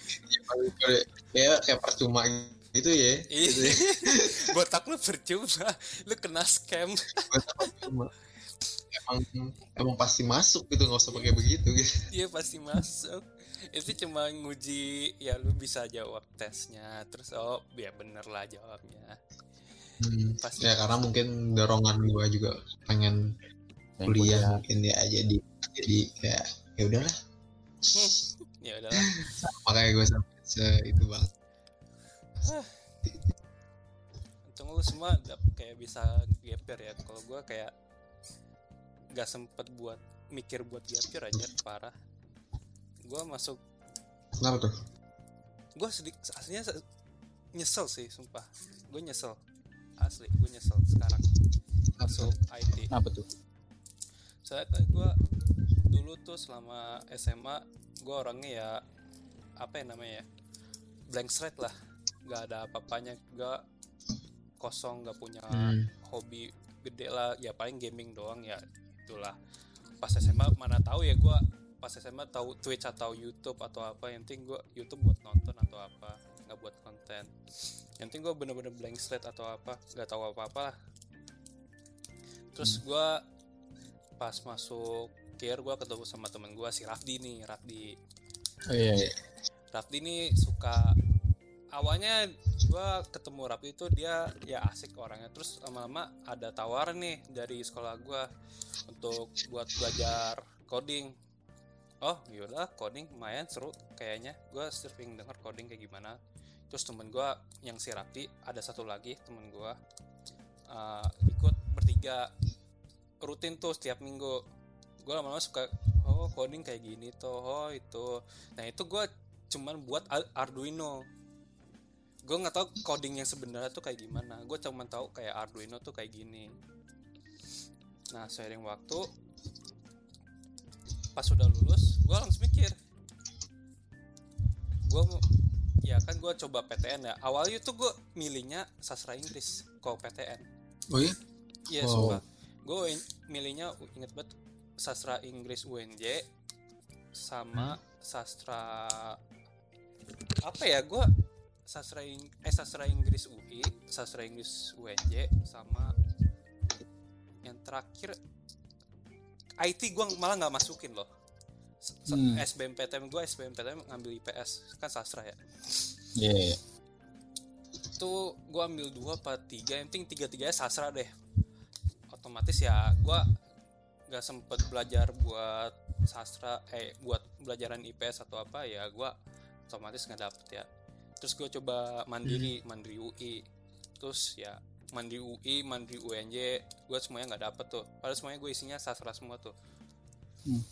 ya kayak percuma gitu ya. Iya. Gitu ya. botak lu percuma. Lu kena scam emang emang pasti masuk gitu nggak usah pakai begitu gitu. Iya pasti masuk. Itu cuma nguji ya lu bisa jawab tesnya terus oh ya bener lah jawabnya. Hmm, pasti ya karena mungkin dorongan gua juga pengen kuliah mungkin ya jadi jadi ya ya udahlah. Ya udahlah. Makanya gue sampai se itu banget. Untung lu semua kayak bisa geper ya. Kalau gue kayak nggak sempet buat mikir buat geper aja parah. Gue masuk kenapa tuh? Gue sedikit aslinya nyesel sih sumpah. Gue nyesel. Asli gue nyesel sekarang. Masuk IT apa tuh? Saya gue dulu tuh selama SMA gue orangnya ya apa ya namanya ya blank slate lah. Nggak ada apa-apanya gak kosong nggak punya hmm. hobi gede lah. Ya paling gaming doang ya itulah pas SMA mana tahu ya gue pas SMA tahu Twitch atau YouTube atau apa yang penting gue YouTube buat nonton atau apa nggak buat konten. Yang penting gue bener-bener blank slate atau apa nggak tahu apa-apa lah terus gue pas masuk kir gue ketemu sama temen gue si Rafdi nih Rafdi. Oh iya, iya. Rafdi nih suka awalnya gue ketemu Rafdi itu dia ya asik orangnya. Terus lama-lama ada tawaran nih dari sekolah gue untuk buat belajar coding. Oh yaudah coding lumayan seru kayaknya. Gue sering denger coding kayak gimana. Terus temen gue yang si Rafdi ada satu lagi temen gue uh, ikut bertiga. Rutin tuh setiap minggu. Gue lama-lama suka oh coding kayak gini tuh oh itu. Nah itu gue cuman buat Ar- Arduino gue nggak tahu coding yang sebenarnya tuh kayak gimana gue cuma tahu kayak Arduino tuh kayak gini nah seiring waktu pas sudah lulus gue langsung mikir gue mau ya kan gue coba PTN ya awalnya tuh gue milihnya sastra Inggris kalau PTN oh iya Iya, Oh. sumpah. Gue milihnya inget banget sastra Inggris UNJ sama sastra apa ya? Gue sastra Ing- eh sastra Inggris UI, sastra Inggris UNJ sama yang terakhir IT gue malah nggak masukin loh. S- Hmm. SBMPTN gue SBMPTN ngambil IPS kan sastra ya. Iya, iya. itu gue ambil dua apa tiga yang penting tiga tiganya sastra deh otomatis ya gue nggak sempet belajar buat sastra eh buat pelajaran IPS atau apa ya gue otomatis nggak dapet ya terus gue coba mandiri mandiri UI terus ya mandiri UI mandiri UNJ gue semuanya nggak dapet tuh. Padahal semuanya gue isinya sastra semua tuh. Hmm.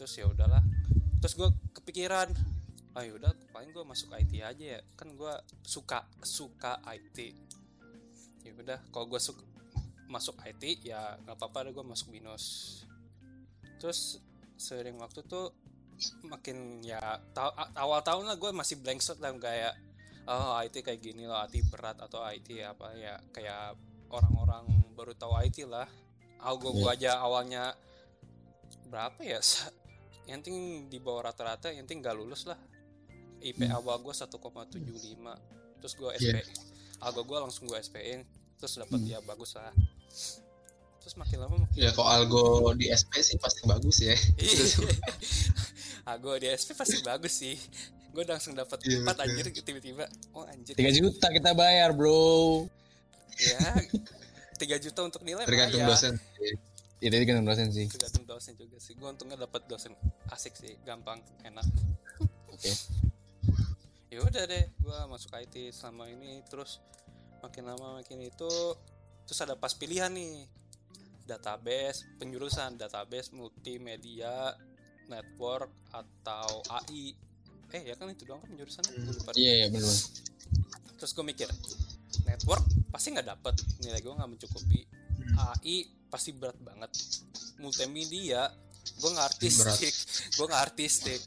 terus ya udahlah. Terus gue kepikiran ah yaudah paling gue masuk IT aja ya. Kan gue suka suka IT ya udah kalau gue suka masuk IT ya nggak apa-apa deh gue masuk binus terus sering waktu tuh makin ya ta- awal tahun lah gue masih blank slate lah kayak oh IT kayak gini loh IT berat atau IT apa ya kayak orang-orang baru tahu IT lah. Aku gue gua aja awalnya berapa ya yang penting di bawah rata-rata yang penting gak lulus lah. IP awal gue 1,75 terus gue SP algo gue langsung gue SP-in terus dapat ya bagus lah. Terus makin lama makin ya kok algo di SP sih pasti bagus ya algo di SP pasti bagus sih gue langsung dapat Iya, empat betul. anjir tiba-tiba oh anjir 3 juta kita bayar, bro. ya 3 juta untuk nilai tergantung ya. dosen Itu kan dosen sih. tergantung dosen juga sih gue untungnya dapat dosen asik sih gampang enak Oke. ya udah deh gue masuk IT selama ini terus makin lama makin itu terus ada pas pilihan nih database penjurusan database multimedia network atau AI eh ya kan itu doang kan penjurusannya gue lupa Iya, iya benar. terus gue mikir network pasti nggak dapet. Nilai gue nggak mencukupi. AI pasti berat banget. Multimedia gue nggak artistik gue nggak artistik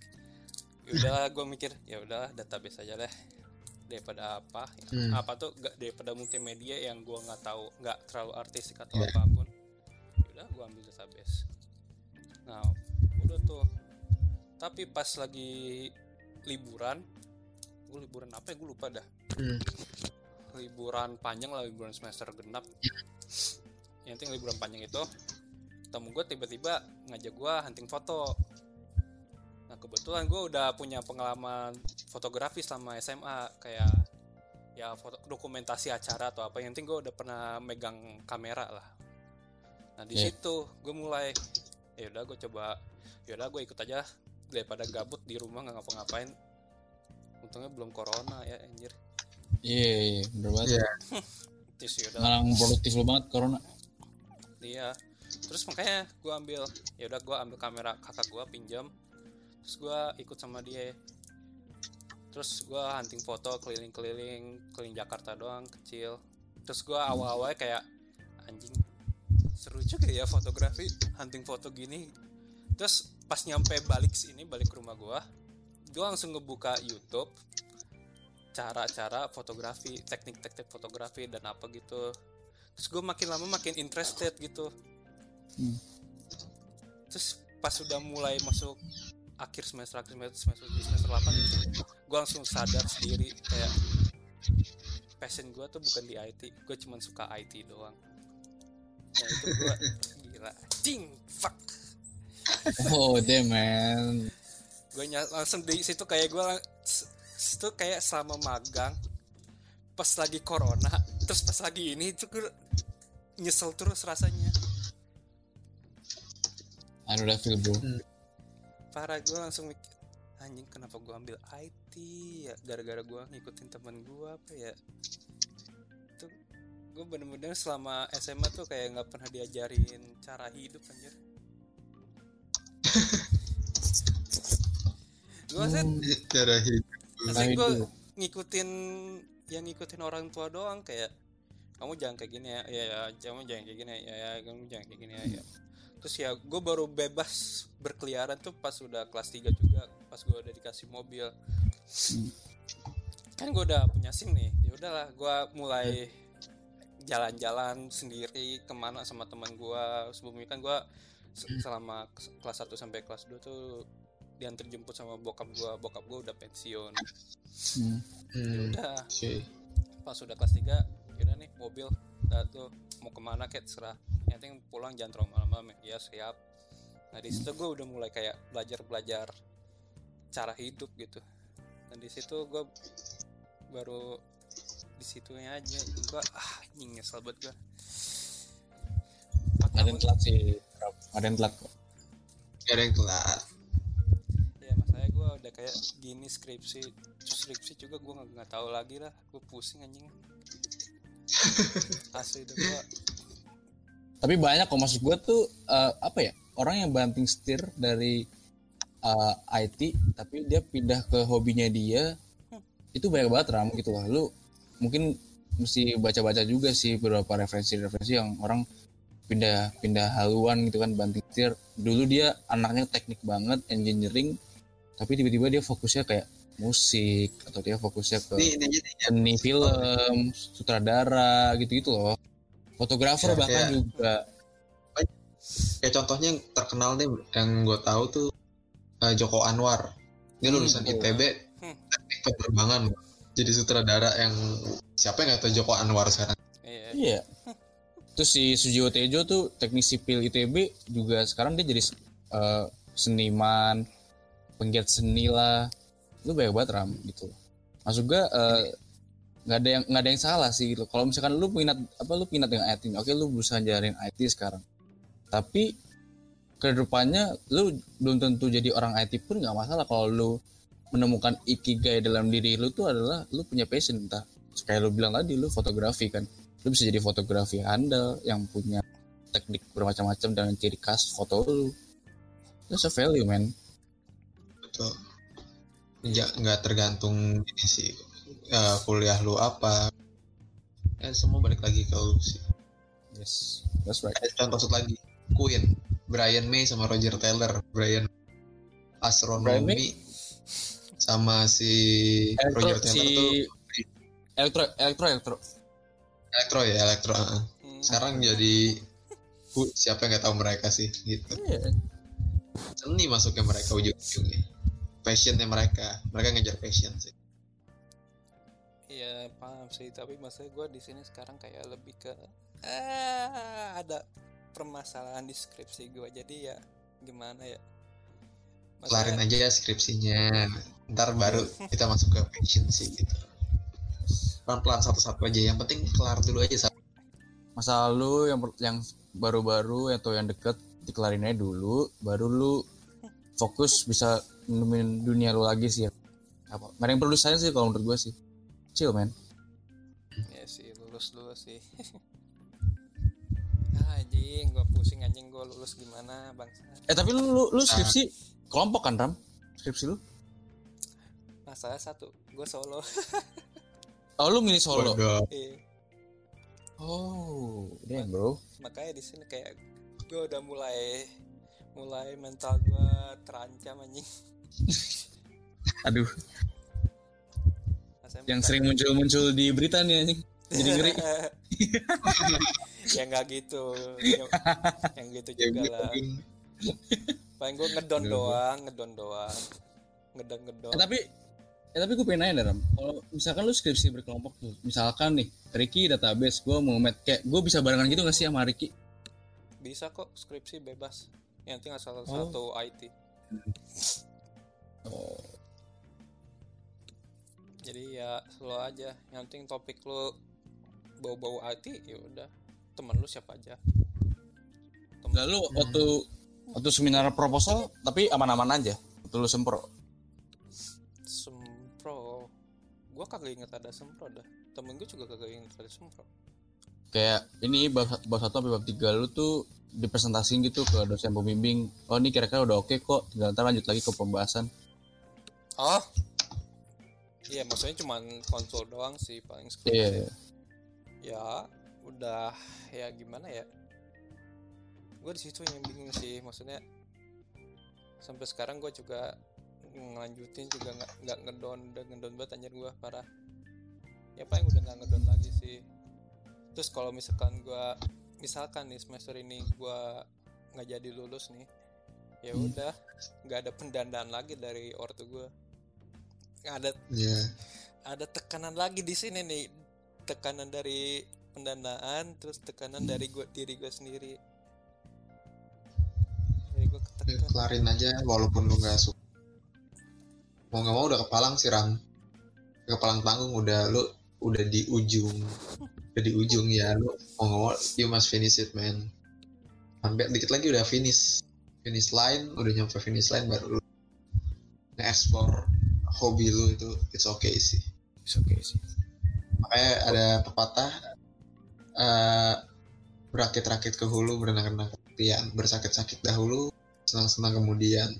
ya udahlah gue mikir ya udah database aja deh. Daripada apa? Hmm. apa tuh gak daripada multimedia yang gue nggak tahu nggak terlalu artistik atau Iya. apa pun. Ya udah gue ambil database. Nah udah tuh. Tapi pas lagi liburan gue liburan apa ya? Gue lupa dah. Hmm. liburan panjang lah liburan semester genap. Yang penting liburan panjang itu temu gue tiba-tiba ngajak gue hunting foto. Nah kebetulan gue udah punya pengalaman fotografi selama SMA kayak ya foto dokumentasi acara atau apa. Yang penting gue udah pernah megang kamera lah. Nah di situ gue mulai ya udah gue coba ya udah gue ikut aja daripada gabut di rumah nggak ngapa-ngapain untungnya belum corona ya anjir Iya, iya, bener banget. Iya. terus ya udah Ngalang produktif lu banget corona. Iya. Terus makanya gue ambil, ya udah gue ambil kamera kakak gue pinjam, terus gue ikut sama dia. Terus gue hunting foto keliling-keliling, keliling Jakarta doang kecil. Terus gue awal-awalnya kayak anjing seru juga ya fotografi, hunting foto gini. Terus pas nyampe balik sini, balik ke rumah gue, gue langsung ngebuka YouTube cara-cara fotografi, teknik-teknik fotografi dan apa gitu. Terus gue makin lama makin interested gitu. Hmm. terus pas sudah mulai masuk akhir semester akhir semester semester semester 8 gue langsung sadar sendiri kayak passion gue tuh bukan di IT gue cuma suka IT doang. Nah itu gue gila. Ding fuck Oh damn man. gue langsung di situ kayak gue itu kayak selama magang pas lagi corona terus pas lagi ini itu gue nyesel terus rasanya. I know that feel bro. parah gue langsung mikir anjing kenapa gue ambil IT ya? Gara-gara gue ngikutin teman gue apa ya? Itu gue bener-bener selama SMA tuh kayak nggak pernah diajarin cara hidup anjir gue sih cara hidup Asli gue ngikutin yang ngikutin orang tua doang kayak kamu jangan kayak gini ya ya, ya kamu jangan kayak gini ya, ya kamu jangan kayak gini ya, ya. terus ya gue baru bebas berkeliaran tuh pas udah kelas 3 juga pas gue udah dikasih mobil. Kan gue udah punya sim nih ya udahlah gue mulai jalan-jalan sendiri ke mana sama teman gue sebelumnya kan gue selama kelas 1 sampai kelas 2 tuh diantar jemput sama bokap gue bokap gue udah pensiun. Hmm. ya Hmm, udah oke. pas udah kelas 3 yaudah nih mobil udah tuh mau ke mana kayak terserah yang penting pulang jangan terlalu malam-malam. Ya siap. Nah di situ gue udah mulai kayak belajar belajar cara hidup gitu. Dan di situ gue baru di situnya aja gue ah nyesel banget gue Empat Ada tahun- telat sih. Ada yang telat kok. Gak ada yang telat. Ya masalahnya gue udah kayak gini skripsi. Skripsi juga gue nggak nggak tahu lagi lah. Gue pusing anjing. Asli udah gue Tapi banyak kok maksud gue tuh eh, apa ya orang yang banting setir dari eh, IT tapi dia pindah ke hobinya dia itu banyak banget ram gitu lah. Lu mungkin mesti baca-baca juga sih beberapa referensi-referensi yang orang pindah pindah haluan gitu kan banting setir. Dulu dia anaknya teknik banget engineering tapi tiba-tiba dia fokusnya kayak musik atau dia fokusnya ke nih seni film, sutradara gitu-gitu loh. Fotografer Ya, bahkan kayak- juga. kayak contohnya yang terkenal deh yang gue tahu tuh eh, Joko Anwar dia Hmm, lulusan oh. ITB Hmm. teknik penerbangan jadi sutradara yang siapa yang nggak tahu Joko Anwar sekarang iya Iya. Terus si Sujiwo Tejo tuh teknik sipil ITB juga sekarang dia jadi eh, seniman, penggiat seni lah. Lu banyak banget ram gitu. Masuk gue nggak ada yang nggak ada yang salah sih gitu. Kalau misalkan lu minat apa lu minat dengan IT, oke lu berusaha jalanin IT sekarang. Tapi ke depannya lu belum tentu jadi orang IT pun nggak masalah kalau lu menemukan ikigai dalam diri lu tuh adalah lu punya passion entah kayak lu bilang tadi lu fotografi kan lu bisa jadi fotografi handal yang punya teknik bermacam-macam dengan ciri khas foto lu. That's a value man. Betul. Nggak nggak tergantung ini sih. Eh, kuliah lu apa. Eh semua balik lagi ke lu sih. Yes that's right. Ada contoh satu lagi. Queen. Brian May sama Roger Taylor. Brian Brian astronomi sama si elektro Roger Taylor si tuh elektro elektro elektro elektro ya elektro. Ah. Hmm. sekarang jadi Bu, siapa yang nggak tahu mereka sih gitu. Iya. seni masuknya mereka ujung-ujungnya. Passionnya mereka. Mereka ngejar passion sih. Iya paham sih. Tapi maksudnya gue di sini sekarang kayak lebih ke eh ada permasalahan di skripsi gue jadi ya gimana ya? Kelarin Maksudnya- aja skripsinya. Ntar baru kita masuk ke passion sih gitu pelan-pelan satu-satu aja. Yang penting kelar dulu aja satu masa lu yang yang baru-baru atau yang deket dikelarin aja dulu baru lu fokus bisa nemuin dunia lu lagi sih. Apa yang perlu saya sih kalau menurut gue sih. Chill man. Ya sih lulus dulu sih. Ah, anjing gue pusing anjing gue lulus gimana bangsa. Eh tapi lu lu, lu skripsi kelompok kan ram? Skripsi lu? Masalah satu gue solo oh lu milih solo. Iya. oh damn bro. Makanya di sini kayak gue udah mulai mulai mental gue terancam anjing. Aduh. Yang sering muncul-muncul di berita nih anjing. Jadi ngeri. Ya nggak gitu. Yang, yang gitu Ya, juga lah. Paling gue ngedon doang ngedon doang. Ngedon ngedon Eh, tapi eh, tapi gue pengen nanya Ram. Kalau misalkan lu skripsi berkelompok tuh misalkan nih Ricky database gue mau met kayak gue bisa barengan gitu gak sih sama Ricky? Bisa kok skripsi bebas. Yang penting asal Oh. satu IT oh. Jadi ya slow aja. Yang penting topik lu bau-bau IT ya udah. Temen lu siapa aja. Temen- lalu waktu waktu seminar proposal tapi aman-aman aja. Waktu lu sempro gua kagak inget ada sempro dah. Temen gue juga kagak inget ada sempro kayak ini bab, bab satu sampai bab tiga lu tuh dipresentasiin gitu ke dosen pembimbing. Oh ini kira-kira udah oke kok. Tinggal ntar lanjut lagi ke pembahasan. Oh? Iya maksudnya cuman konsul doang sih paling skripsi iya ya udah ya gimana ya? Gue di situ yang bingung sih. Maksudnya sampai sekarang gue juga ngelanjutin juga nggak nggak ngedon udah ngedon banget anjir gue parah. Ya paling udah nggak ngedon lagi sih. Terus kalau misalkan gue misalkan nih semester ini gue nggak jadi lulus nih ya Hmm. udah nggak ada pendandaan lagi dari ortu gue nggak ada ya ada tekanan lagi di sini nih. Tekanan dari pendanaan terus tekanan dari gua diri gue sendiri. Jadi gue ya, ketekan kelarin aja walaupun lu nggak suka mau nggak mau udah kepalang sih ram. Kepalang tanggung udah lu udah di ujung udah di ujung ya lu mau nggak mau you must finish it man. Sampai dikit lagi udah finish finish line udah nyampe finish line baru lu nge-explore hobi lu itu it's okay sih. It's okay sih. Makanya ada pepatah eh berakit-rakit ke hulu berenang-renang kemudian bersakit-sakit dahulu senang-senang kemudian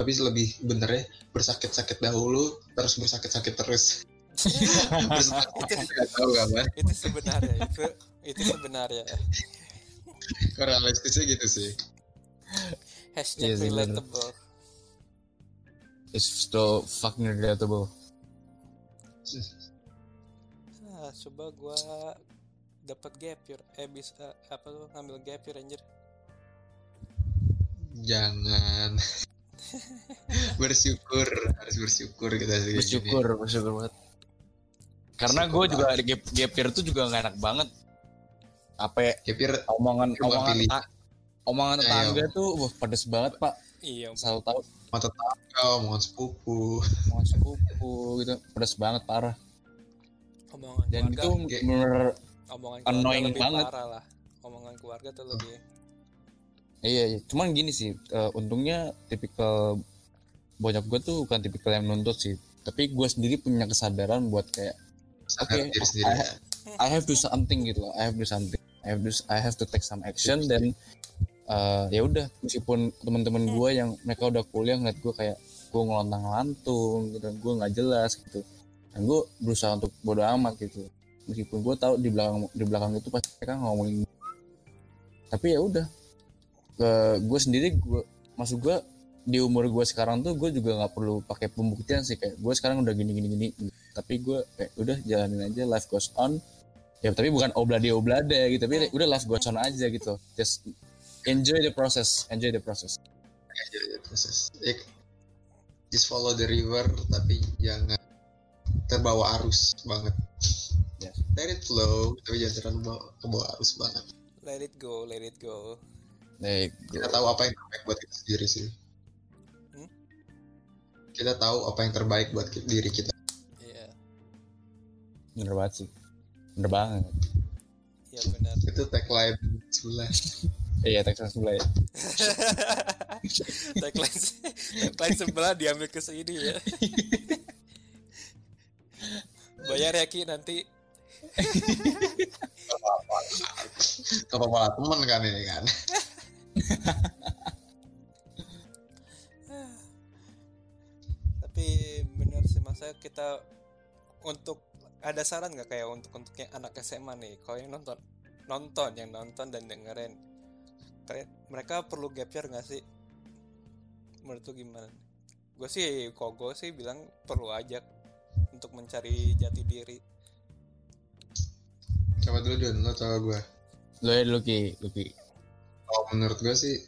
tapi lebih bener ya bersakit-sakit dahulu terus bersakit-sakit terus. Tahu kabar itu sebenarnya itu itu sebenarnya. Realistisnya gitu sih. Hashtag Iya sih, bener. relatable. It's so fucking relatable. Ah coba gue dapat gap year eh bisa apa tuh ngambil gap year anjir. Jangan bersyukur harus bersyukur kita sih bersyukur bersyukur banget. Karena gue juga di gap, gap year tuh juga nggak enak banget. Apa ya, gini. Kepir omongan omongan pilih. ta- omongan Ayo. tetangga tuh wah pedes banget pak. Iya selalu tahu. Mata tangga omongan sepupu. Omongan sepupu gitu. Pedes banget parah. Omongan dan keluarga itu bener omongan annoying banget. parah lah. Omongan keluarga tuh lebih iya, iya. Cuman gini sih eh, untungnya tipikal bonyok gue tuh bukan tipikal yang menuntut sih. Tapi gue sendiri punya kesadaran buat kayak sadar Oke, diri sendiri. Ya. I have to something gitu loh. I have to something. I have to I have to take some action dan eh, ya udah. Meskipun teman-teman gue yang mereka udah kuliah ngeliat gue kayak gue ngelontang lantung gitu gue nggak jelas gitu. Dan gue berusaha untuk bodo amat gitu. Meskipun gue tahu di belakang di belakang itu pasti mereka ngomongin. Tapi ya udah Eh, gue sendiri gue maksud gue di umur gue sekarang tuh gue juga nggak perlu pakai pembuktian sih. Kayak gue sekarang udah gini gini gini. Tapi gue kayak udah jalanin aja life goes on. Ya tapi bukan oblade oblade gitu tapi udah life goes on aja gitu. Just enjoy the process enjoy the process. Aja ya, proses Ya, just follow the river tapi jangan terbawa arus banget. Yes. let it flow tapi jangan terlalu bawa, kebawa arus banget. Let it go let it go Baik, kita tahu apa yang terbaik buat kita sendiri sih. Hmm? kita tahu apa yang terbaik buat ki- diri kita. Iya. Bener banget sih. Bener banget. Iya benar itu tagline sebelah iya teks sebelah ya tagline tagline sebelah diambil ke sini ya. Bayar ya Ki nanti. Apa malah temen kan ini kan tapi benar sih masa kita untuk ada saran nggak kayak untuk untuk yang anak SMA nih? Kalau yang nonton nonton yang nonton dan dengerin kalian mereka perlu gap year nggak sih? Menurut lu gimana? Gue sih kok gue sih bilang perlu aja untuk mencari jati diri. Coba dulu Don lo tau gue lo ya dulu ki Luki kalau menurut gue sih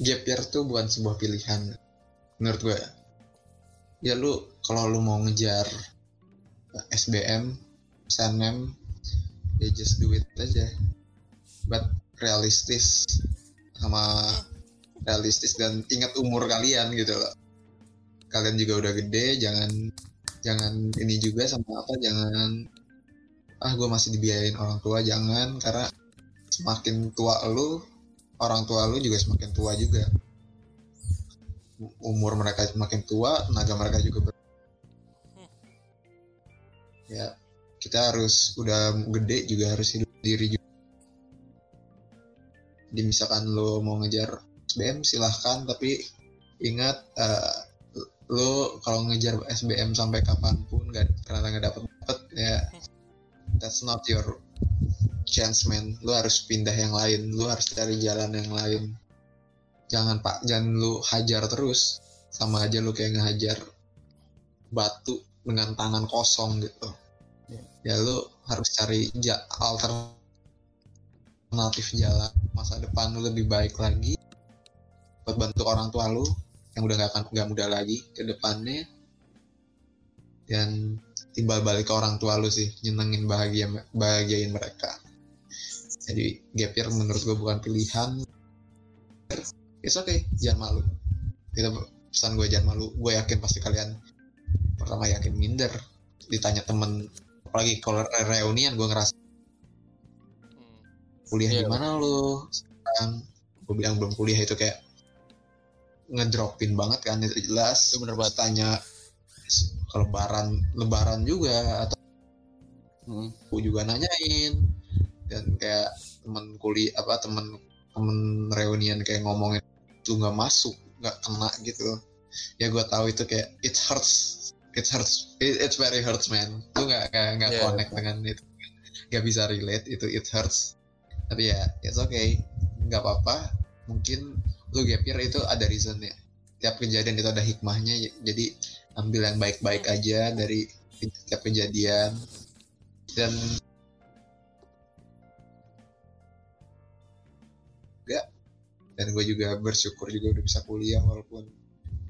gap year tuh bukan sebuah pilihan. Menurut gue ya. Lu kalau lu mau ngejar SBM SNM ya just do it aja. But realistis sama realistis dan ingat umur kalian gitu loh. Kalian juga udah gede jangan jangan ini juga sama apa jangan ah gue masih dibiayain orang tua jangan karena semakin tua lu orang tua lu juga semakin tua juga. Umur mereka semakin tua tenaga mereka juga ber ya kita harus udah gede juga harus hidup diri juga. Di misalkan lo mau ngejar SBM silahkan tapi ingat uh, lo kalau ngejar SBM sampai kapan pun gak karena nggak dapet dapet ya that's not your chance man lu harus pindah yang lain. Lu harus cari jalan yang lain. Jangan pak. Jangan lu hajar terus. Sama aja lu kayak ngehajar batu dengan tangan kosong gitu. Ya lu harus cari ja alternatif jalan. Masa depan lu lebih baik lagi buat bantu orang tua lu yang udah gak akan nggak muda lagi ke depannya. Dan timbal balik ke orang tua lu sih. Nyenengin bahagia bahagiain mereka jadi gap year menurut gue bukan pilihan. It's okay jangan malu. Kita pesan gue jangan malu. Gue yakin pasti kalian pertama yakin minder. Ditanya temen apalagi kalau reunian gue ngerasa kuliah Iya. di mana lu sekarang gue bilang belum kuliah. Itu kayak ngedropin banget kan itu jelas. Itu bener Terus tanya kalau lebaran lebaran juga? Atau Hmm. aku juga nanyain dan kayak temen kuliah apa temen temen reunian kayak ngomongin itu nggak masuk nggak kena gitu. Ya gue tahu itu kayak it hurts it hurts it, it's very hurts man. Lu nggak nggak nggak Yeah. connect dengan itu. Nggak bisa relate itu it hurts. Tapi ya it's okay. Nggak apa-apa. Mungkin lu gap year itu ada reasonnya. Tiap kejadian itu ada hikmahnya. Jadi ambil yang baik-baik aja dari tiap kejadian. Dan dan gue juga bersyukur juga udah bisa kuliah walaupun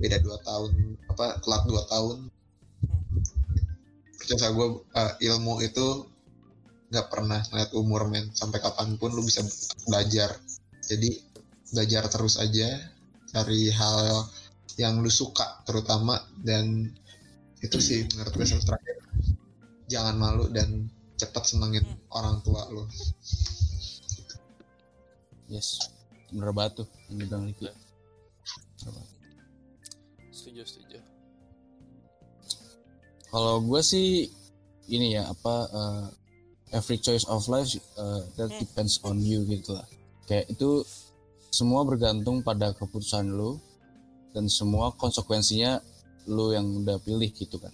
beda dua tahun apa telat dua tahun. Percaya gue eh, ilmu itu nggak pernah ngeliat umur men. Sampai kapan pun lu bisa belajar. Jadi belajar terus aja cari hal yang lu suka terutama dan itu sih menurut gue satu terakhir. Jangan malu dan cepat senengin orang tua lu. Yes bener banget tuh yang dibilang Ricky banget. setuju setuju. Kalau gue sih ini ya apa uh, every choice of life uh, that depends on you gitu lah. Kayak itu semua bergantung pada keputusan lu dan semua konsekuensinya lu yang udah pilih gitu kan.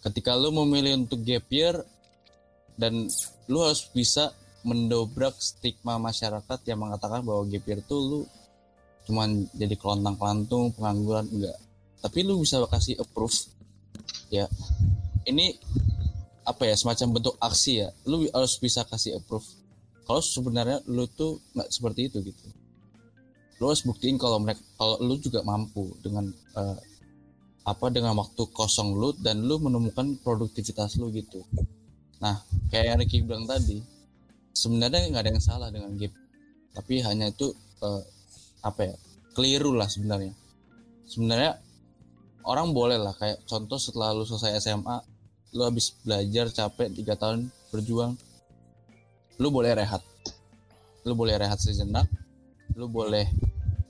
Ketika lu memilih untuk gap year dan lu harus bisa mendobrak stigma masyarakat yang mengatakan bahwa gap year tuh lu cuman jadi kelontang kelantung pengangguran enggak. Tapi lu bisa kasih approve ya. Ini apa ya semacam bentuk aksi ya. Lu harus bisa kasih approve. Kalau sebenarnya lu tuh nggak seperti itu gitu. Lu harus buktiin kalau mereka kalau lu juga mampu dengan eh, apa dengan waktu kosong lu dan lu menemukan produktivitas lu gitu. Nah kayak yang Ricky bilang tadi sebenarnya nggak ada yang salah dengan gap tapi hanya itu eh, apa ya keliru lah sebenarnya. Sebenarnya orang boleh lah kayak contoh setelah lu selesai SMA lu habis belajar capek tiga tahun berjuang lu boleh rehat. Lu boleh rehat sejenak lu boleh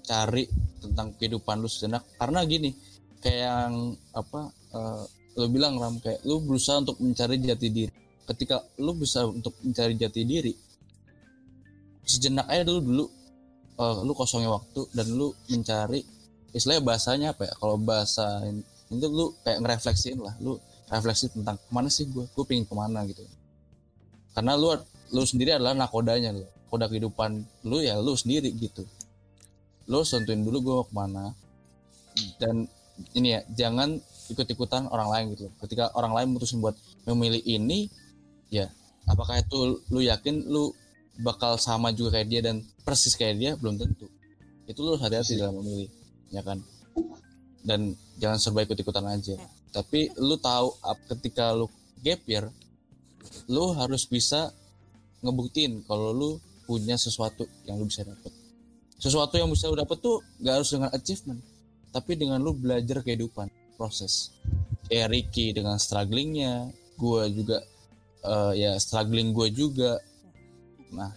cari tentang kehidupan lu sejenak. Karena gini kayak yang apa eh, lu bilang ram kayak lu berusaha untuk mencari jati diri ketika lu bisa untuk mencari jati diri sejenak aja dulu dulu eh, lu kosongnya waktu dan lu mencari istilahnya bahasanya apa ya? Kalau bahasa itu lu kayak ngerefleksiin lah lu refleksi tentang ke mana sih gue gue pengen ke mana gitu. Karena lu lu sendiri adalah nakodanya lu. Koda kehidupan lu ya lu sendiri gitu. Lu sentuhin dulu gue mau ke mana. Dan ini ya jangan ikut-ikutan orang lain gitu. Ketika orang lain mutusin buat memilih ini ya. Apakah itu lu yakin lu bakal sama juga kayak dia dan persis kayak dia? Belum tentu. Itu lu harus hati-hati dalam memilih ya kan? Dan jangan serba ikut ikutan aja tapi lu tahu ketika lu gap year lu harus bisa ngebuktiin kalau lu punya sesuatu yang lu bisa dapet. Sesuatu yang bisa lu dapet tuh gak harus dengan achievement tapi dengan lu belajar kehidupan proses. Kayak Ricky dengan strugglingnya gue juga eh, ya struggling gue juga. Nah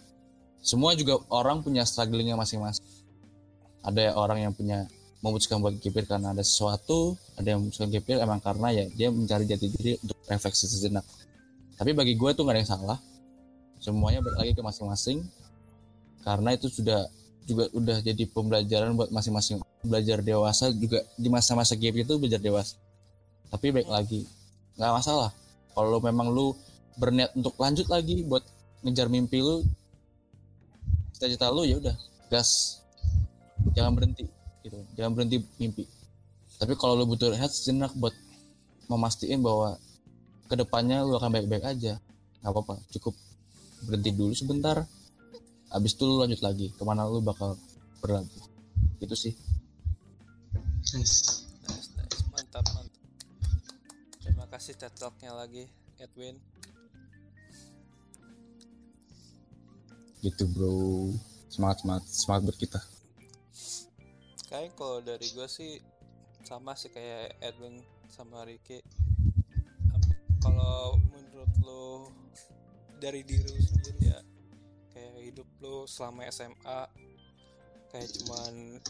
semua juga orang punya strugglingnya masing-masing. Ada orang yang punya memutuskan buat year karena ada sesuatu ada yang memutuskan year emang karena ya dia mencari jati diri untuk refleksi sejenak. Tapi bagi gue tuh gak ada yang salah. Semuanya balik lagi ke masing-masing. Karena itu sudah juga udah jadi pembelajaran buat masing-masing. Belajar dewasa juga di masa-masa gap itu belajar dewasa. Tapi baik lagi. Nggak masalah. Kalau memang lu berniat untuk lanjut lagi buat ngejar mimpi lu cita-cita lu ya udah gas jangan berhenti gitu jangan berhenti mimpi tapi kalau lu butuh rehat sejenak buat memastikan bahwa ke depannya lu akan baik-baik aja nggak apa-apa cukup berhenti dulu sebentar habis itu lu lanjut lagi ke mana lu bakal berlabuh gitu sih Nice. Nice, nice. Mantap, mantap. Terima kasih TED Talk-nya lagi, Edwin. Gitu bro semangat semangat semangat buat kita Kayaknya kalau dari gue sih sama sih kayak Edwin sama Ricky. Kalau menurut lo dari diri lo sendiri ya kayak hidup lo selama SMA kayak cuman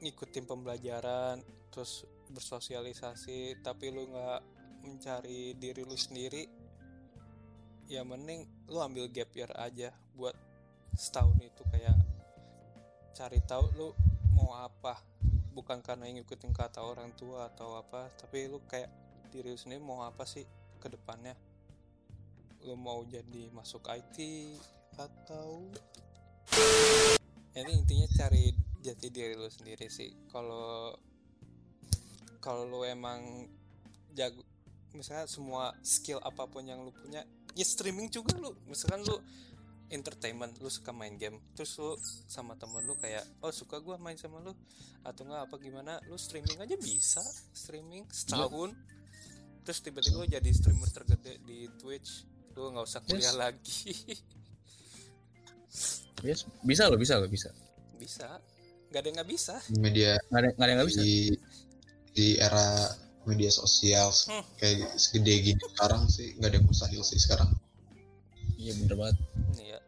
ngikutin pembelajaran terus bersosialisasi tapi lu nggak mencari diri lu sendiri ya mending lu ambil gap year aja buat setahun itu kayak cari tahu lu mau apa. Bukan karena ngikutin kata orang tua atau apa tapi lu kayak diri lu sendiri mau apa sih ke depannya? Lu mau jadi masuk IT atau? Ini intinya cari jati diri lu sendiri sih. Kalau kalau lu emang jago misalnya semua skill apa pun yang lu punya ya streaming juga lu. Misalkan lu entertainment lu suka main game terus lu sama temen lu kayak oh suka gua main sama lu atau enggak apa gimana lu streaming aja bisa streaming setahun terus tiba-tiba lu jadi streamer tergede di Twitch lu nggak usah kuliah Yes. lagi yes bisa lo bisa lo bisa bisa nggak ada yang nggak bisa Di media nggak ada nggak ada yang nggak bisa di di era media sosial Hmm. kayak segede gini sekarang sih nggak ada yang mustahil sih sekarang. Iya bener banget Iya.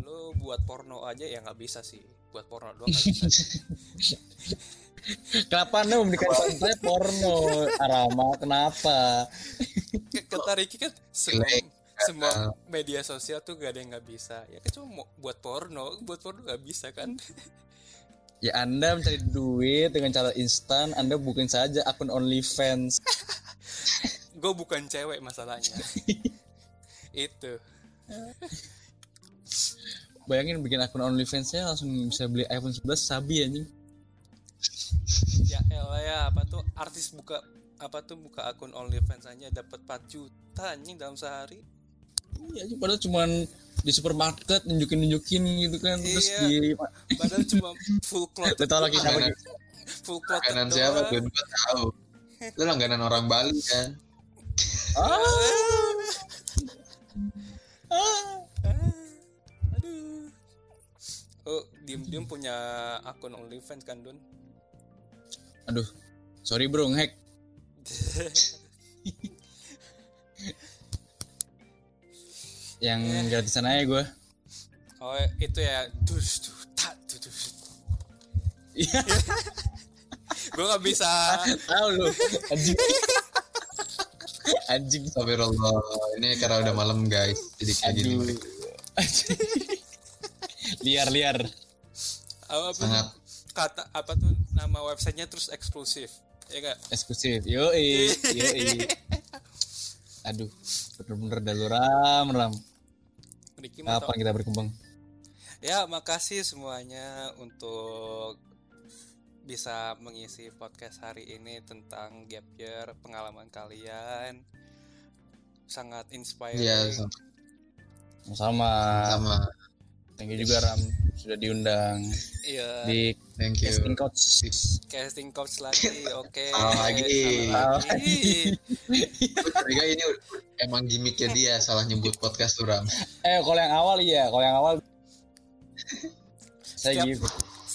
Lu buat porno aja ya nggak bisa sih. Buat porno doang bisa. kenapa anda memberikan konten porno Arama kenapa Kata Ricky kan semua, Jelek. semua media sosial tuh gak ada yang nggak bisa. Ya kan cuma buat porno, buat porno nggak bisa kan? ya anda mencari duit dengan cara instan anda bukan saja akun OnlyFans Gue bukan cewek masalahnya. Itu. bayangin bikin akun OnlyFans-nya langsung bisa beli iPhone 11 sabi anjing Ya elah ya apa tuh artis buka apa tuh buka akun OnlyFans aja dapat 4 juta anjing dalam sehari. iya padahal cuman di supermarket nunjukin nunjukin gitu kan terus Iya. di Padahal cuma full cloth. Tau lagi siapa gitu? Full cloth langganan siapa gue tahu. Itu langganan orang Bali kan. Ah, Aduh. Oh, diem-diem punya akun OnlyFans kan, Don? aduh sorry bro ngehack yang gratisan aja gue oh, itu ya. Dus, tuh, tak, tuh, tuh. iya Gue gak bisa. tahu lu anjing Astagfirullah. Ini karena udah malam guys. Jadi kayak gini. aduh Anjing. liar liar Apa, Sangat kata apa tuh nama websitenya terus eksklusif. Ya gak? eksklusif yoi yoi aduh bener-bener dah lu ram ram kapan kita berkembang Ya, makasih semuanya untuk bisa mengisi podcast hari ini tentang gap year, pengalaman kalian. Sangat inspiring. Iya, sama. sama sama. Thank you juga Ram sudah diundang Iya. di Thank you. casting coach. casting coach lagi. Oke. Salah lagi. Salah lagi. Curiga ini emang gimmicknya dia salah nyebut podcast tuh Ram. Eh kalau yang awal iya, kalau yang awal saya Setiap- gitu.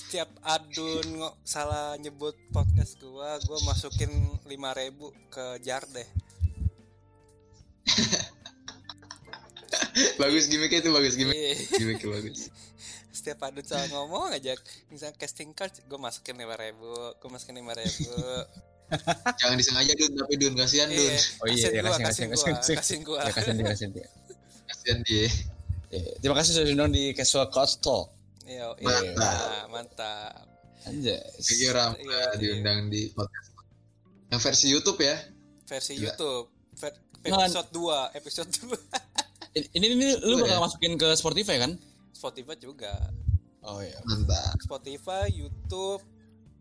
Setiap adun salah nyebut podcast gua, gua masukin 5000 ke jar deh. bagus gimmicknya itu bagus gimmick. Iya. Gimmicknya bagus. Setiap adun salah ngomong aja, misalnya casting coach, gua masukin 5000, gua masukin 5000. Jangan disengaja Dun, tapi Dun kasihan Dun. Iya, Oh iya, ya, gua, kasihin. kasihin gua. Ya kasihan dia, kasihan dia. Kasihan dia. Ya, terima kasih sudah diundang di Casual Coach Talk. Iya, iya. Mantap. Mantap. Anjay. Ram Iya, udah iya. diundang di podcast. Yang versi YouTube ya. Versi Gila. YouTube. Ver- Nah, episode 2, episode 2. Ini ini, ini lu Betul bakal ya? masukin ke Spotify kan? Spotify juga. Oh iya. Mantap. Spotify, YouTube,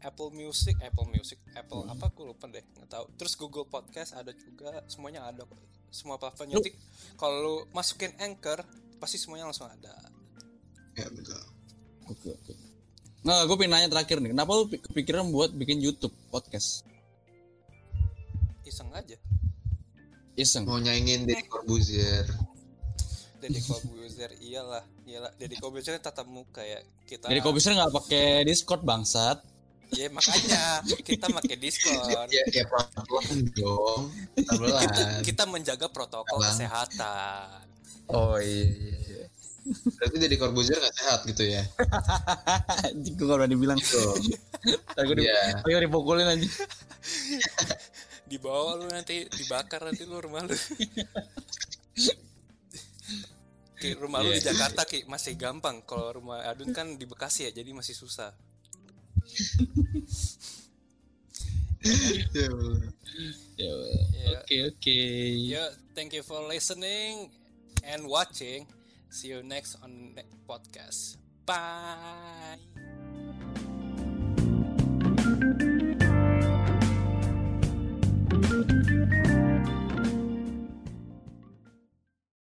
Apple Music, Apple Music, Apple Hmm. apa aku lupa deh, nggak tahu. Terus Google Podcast ada juga, semuanya ada kok. Semua platform Jadi kalau lu masukin Anchor, pasti semuanya langsung ada. Ya betul. Oke oke. Nah, gue pengen nanya terakhir nih, kenapa lu pi- kepikiran buat bikin YouTube podcast? Iseng aja. Iseng. Mau nyaingin Deddy Corbuzier. Deddy Corbuzier iyalah, iyalah. Deddy Corbuzier kan tatap muka ya. Kita Jadi kok bisa nggak pakai Discord bangsat? Ya makanya kita pakai Discord. Ya, ya pelan-pelan dong. Kita, kita menjaga protokol Bang. kesehatan. Oh iya iya iya. Berarti Deddy Corbuzier gak sehat gitu ya? Anjing gue gak berani bilang. Tuh. Tadi gue di, Iya. tadi gua dipukulin aja. Dibawa lu nanti dibakar nanti lu rumah lu. Ki, rumah lu di Iya. Jakarta Ki masih gampang. Kalau rumah Adun kan di Bekasi ya, jadi masih susah. Ya Allah. Ya, Ya. Oke oke. Ya, thank you for listening and watching. See you next on next podcast. Bye.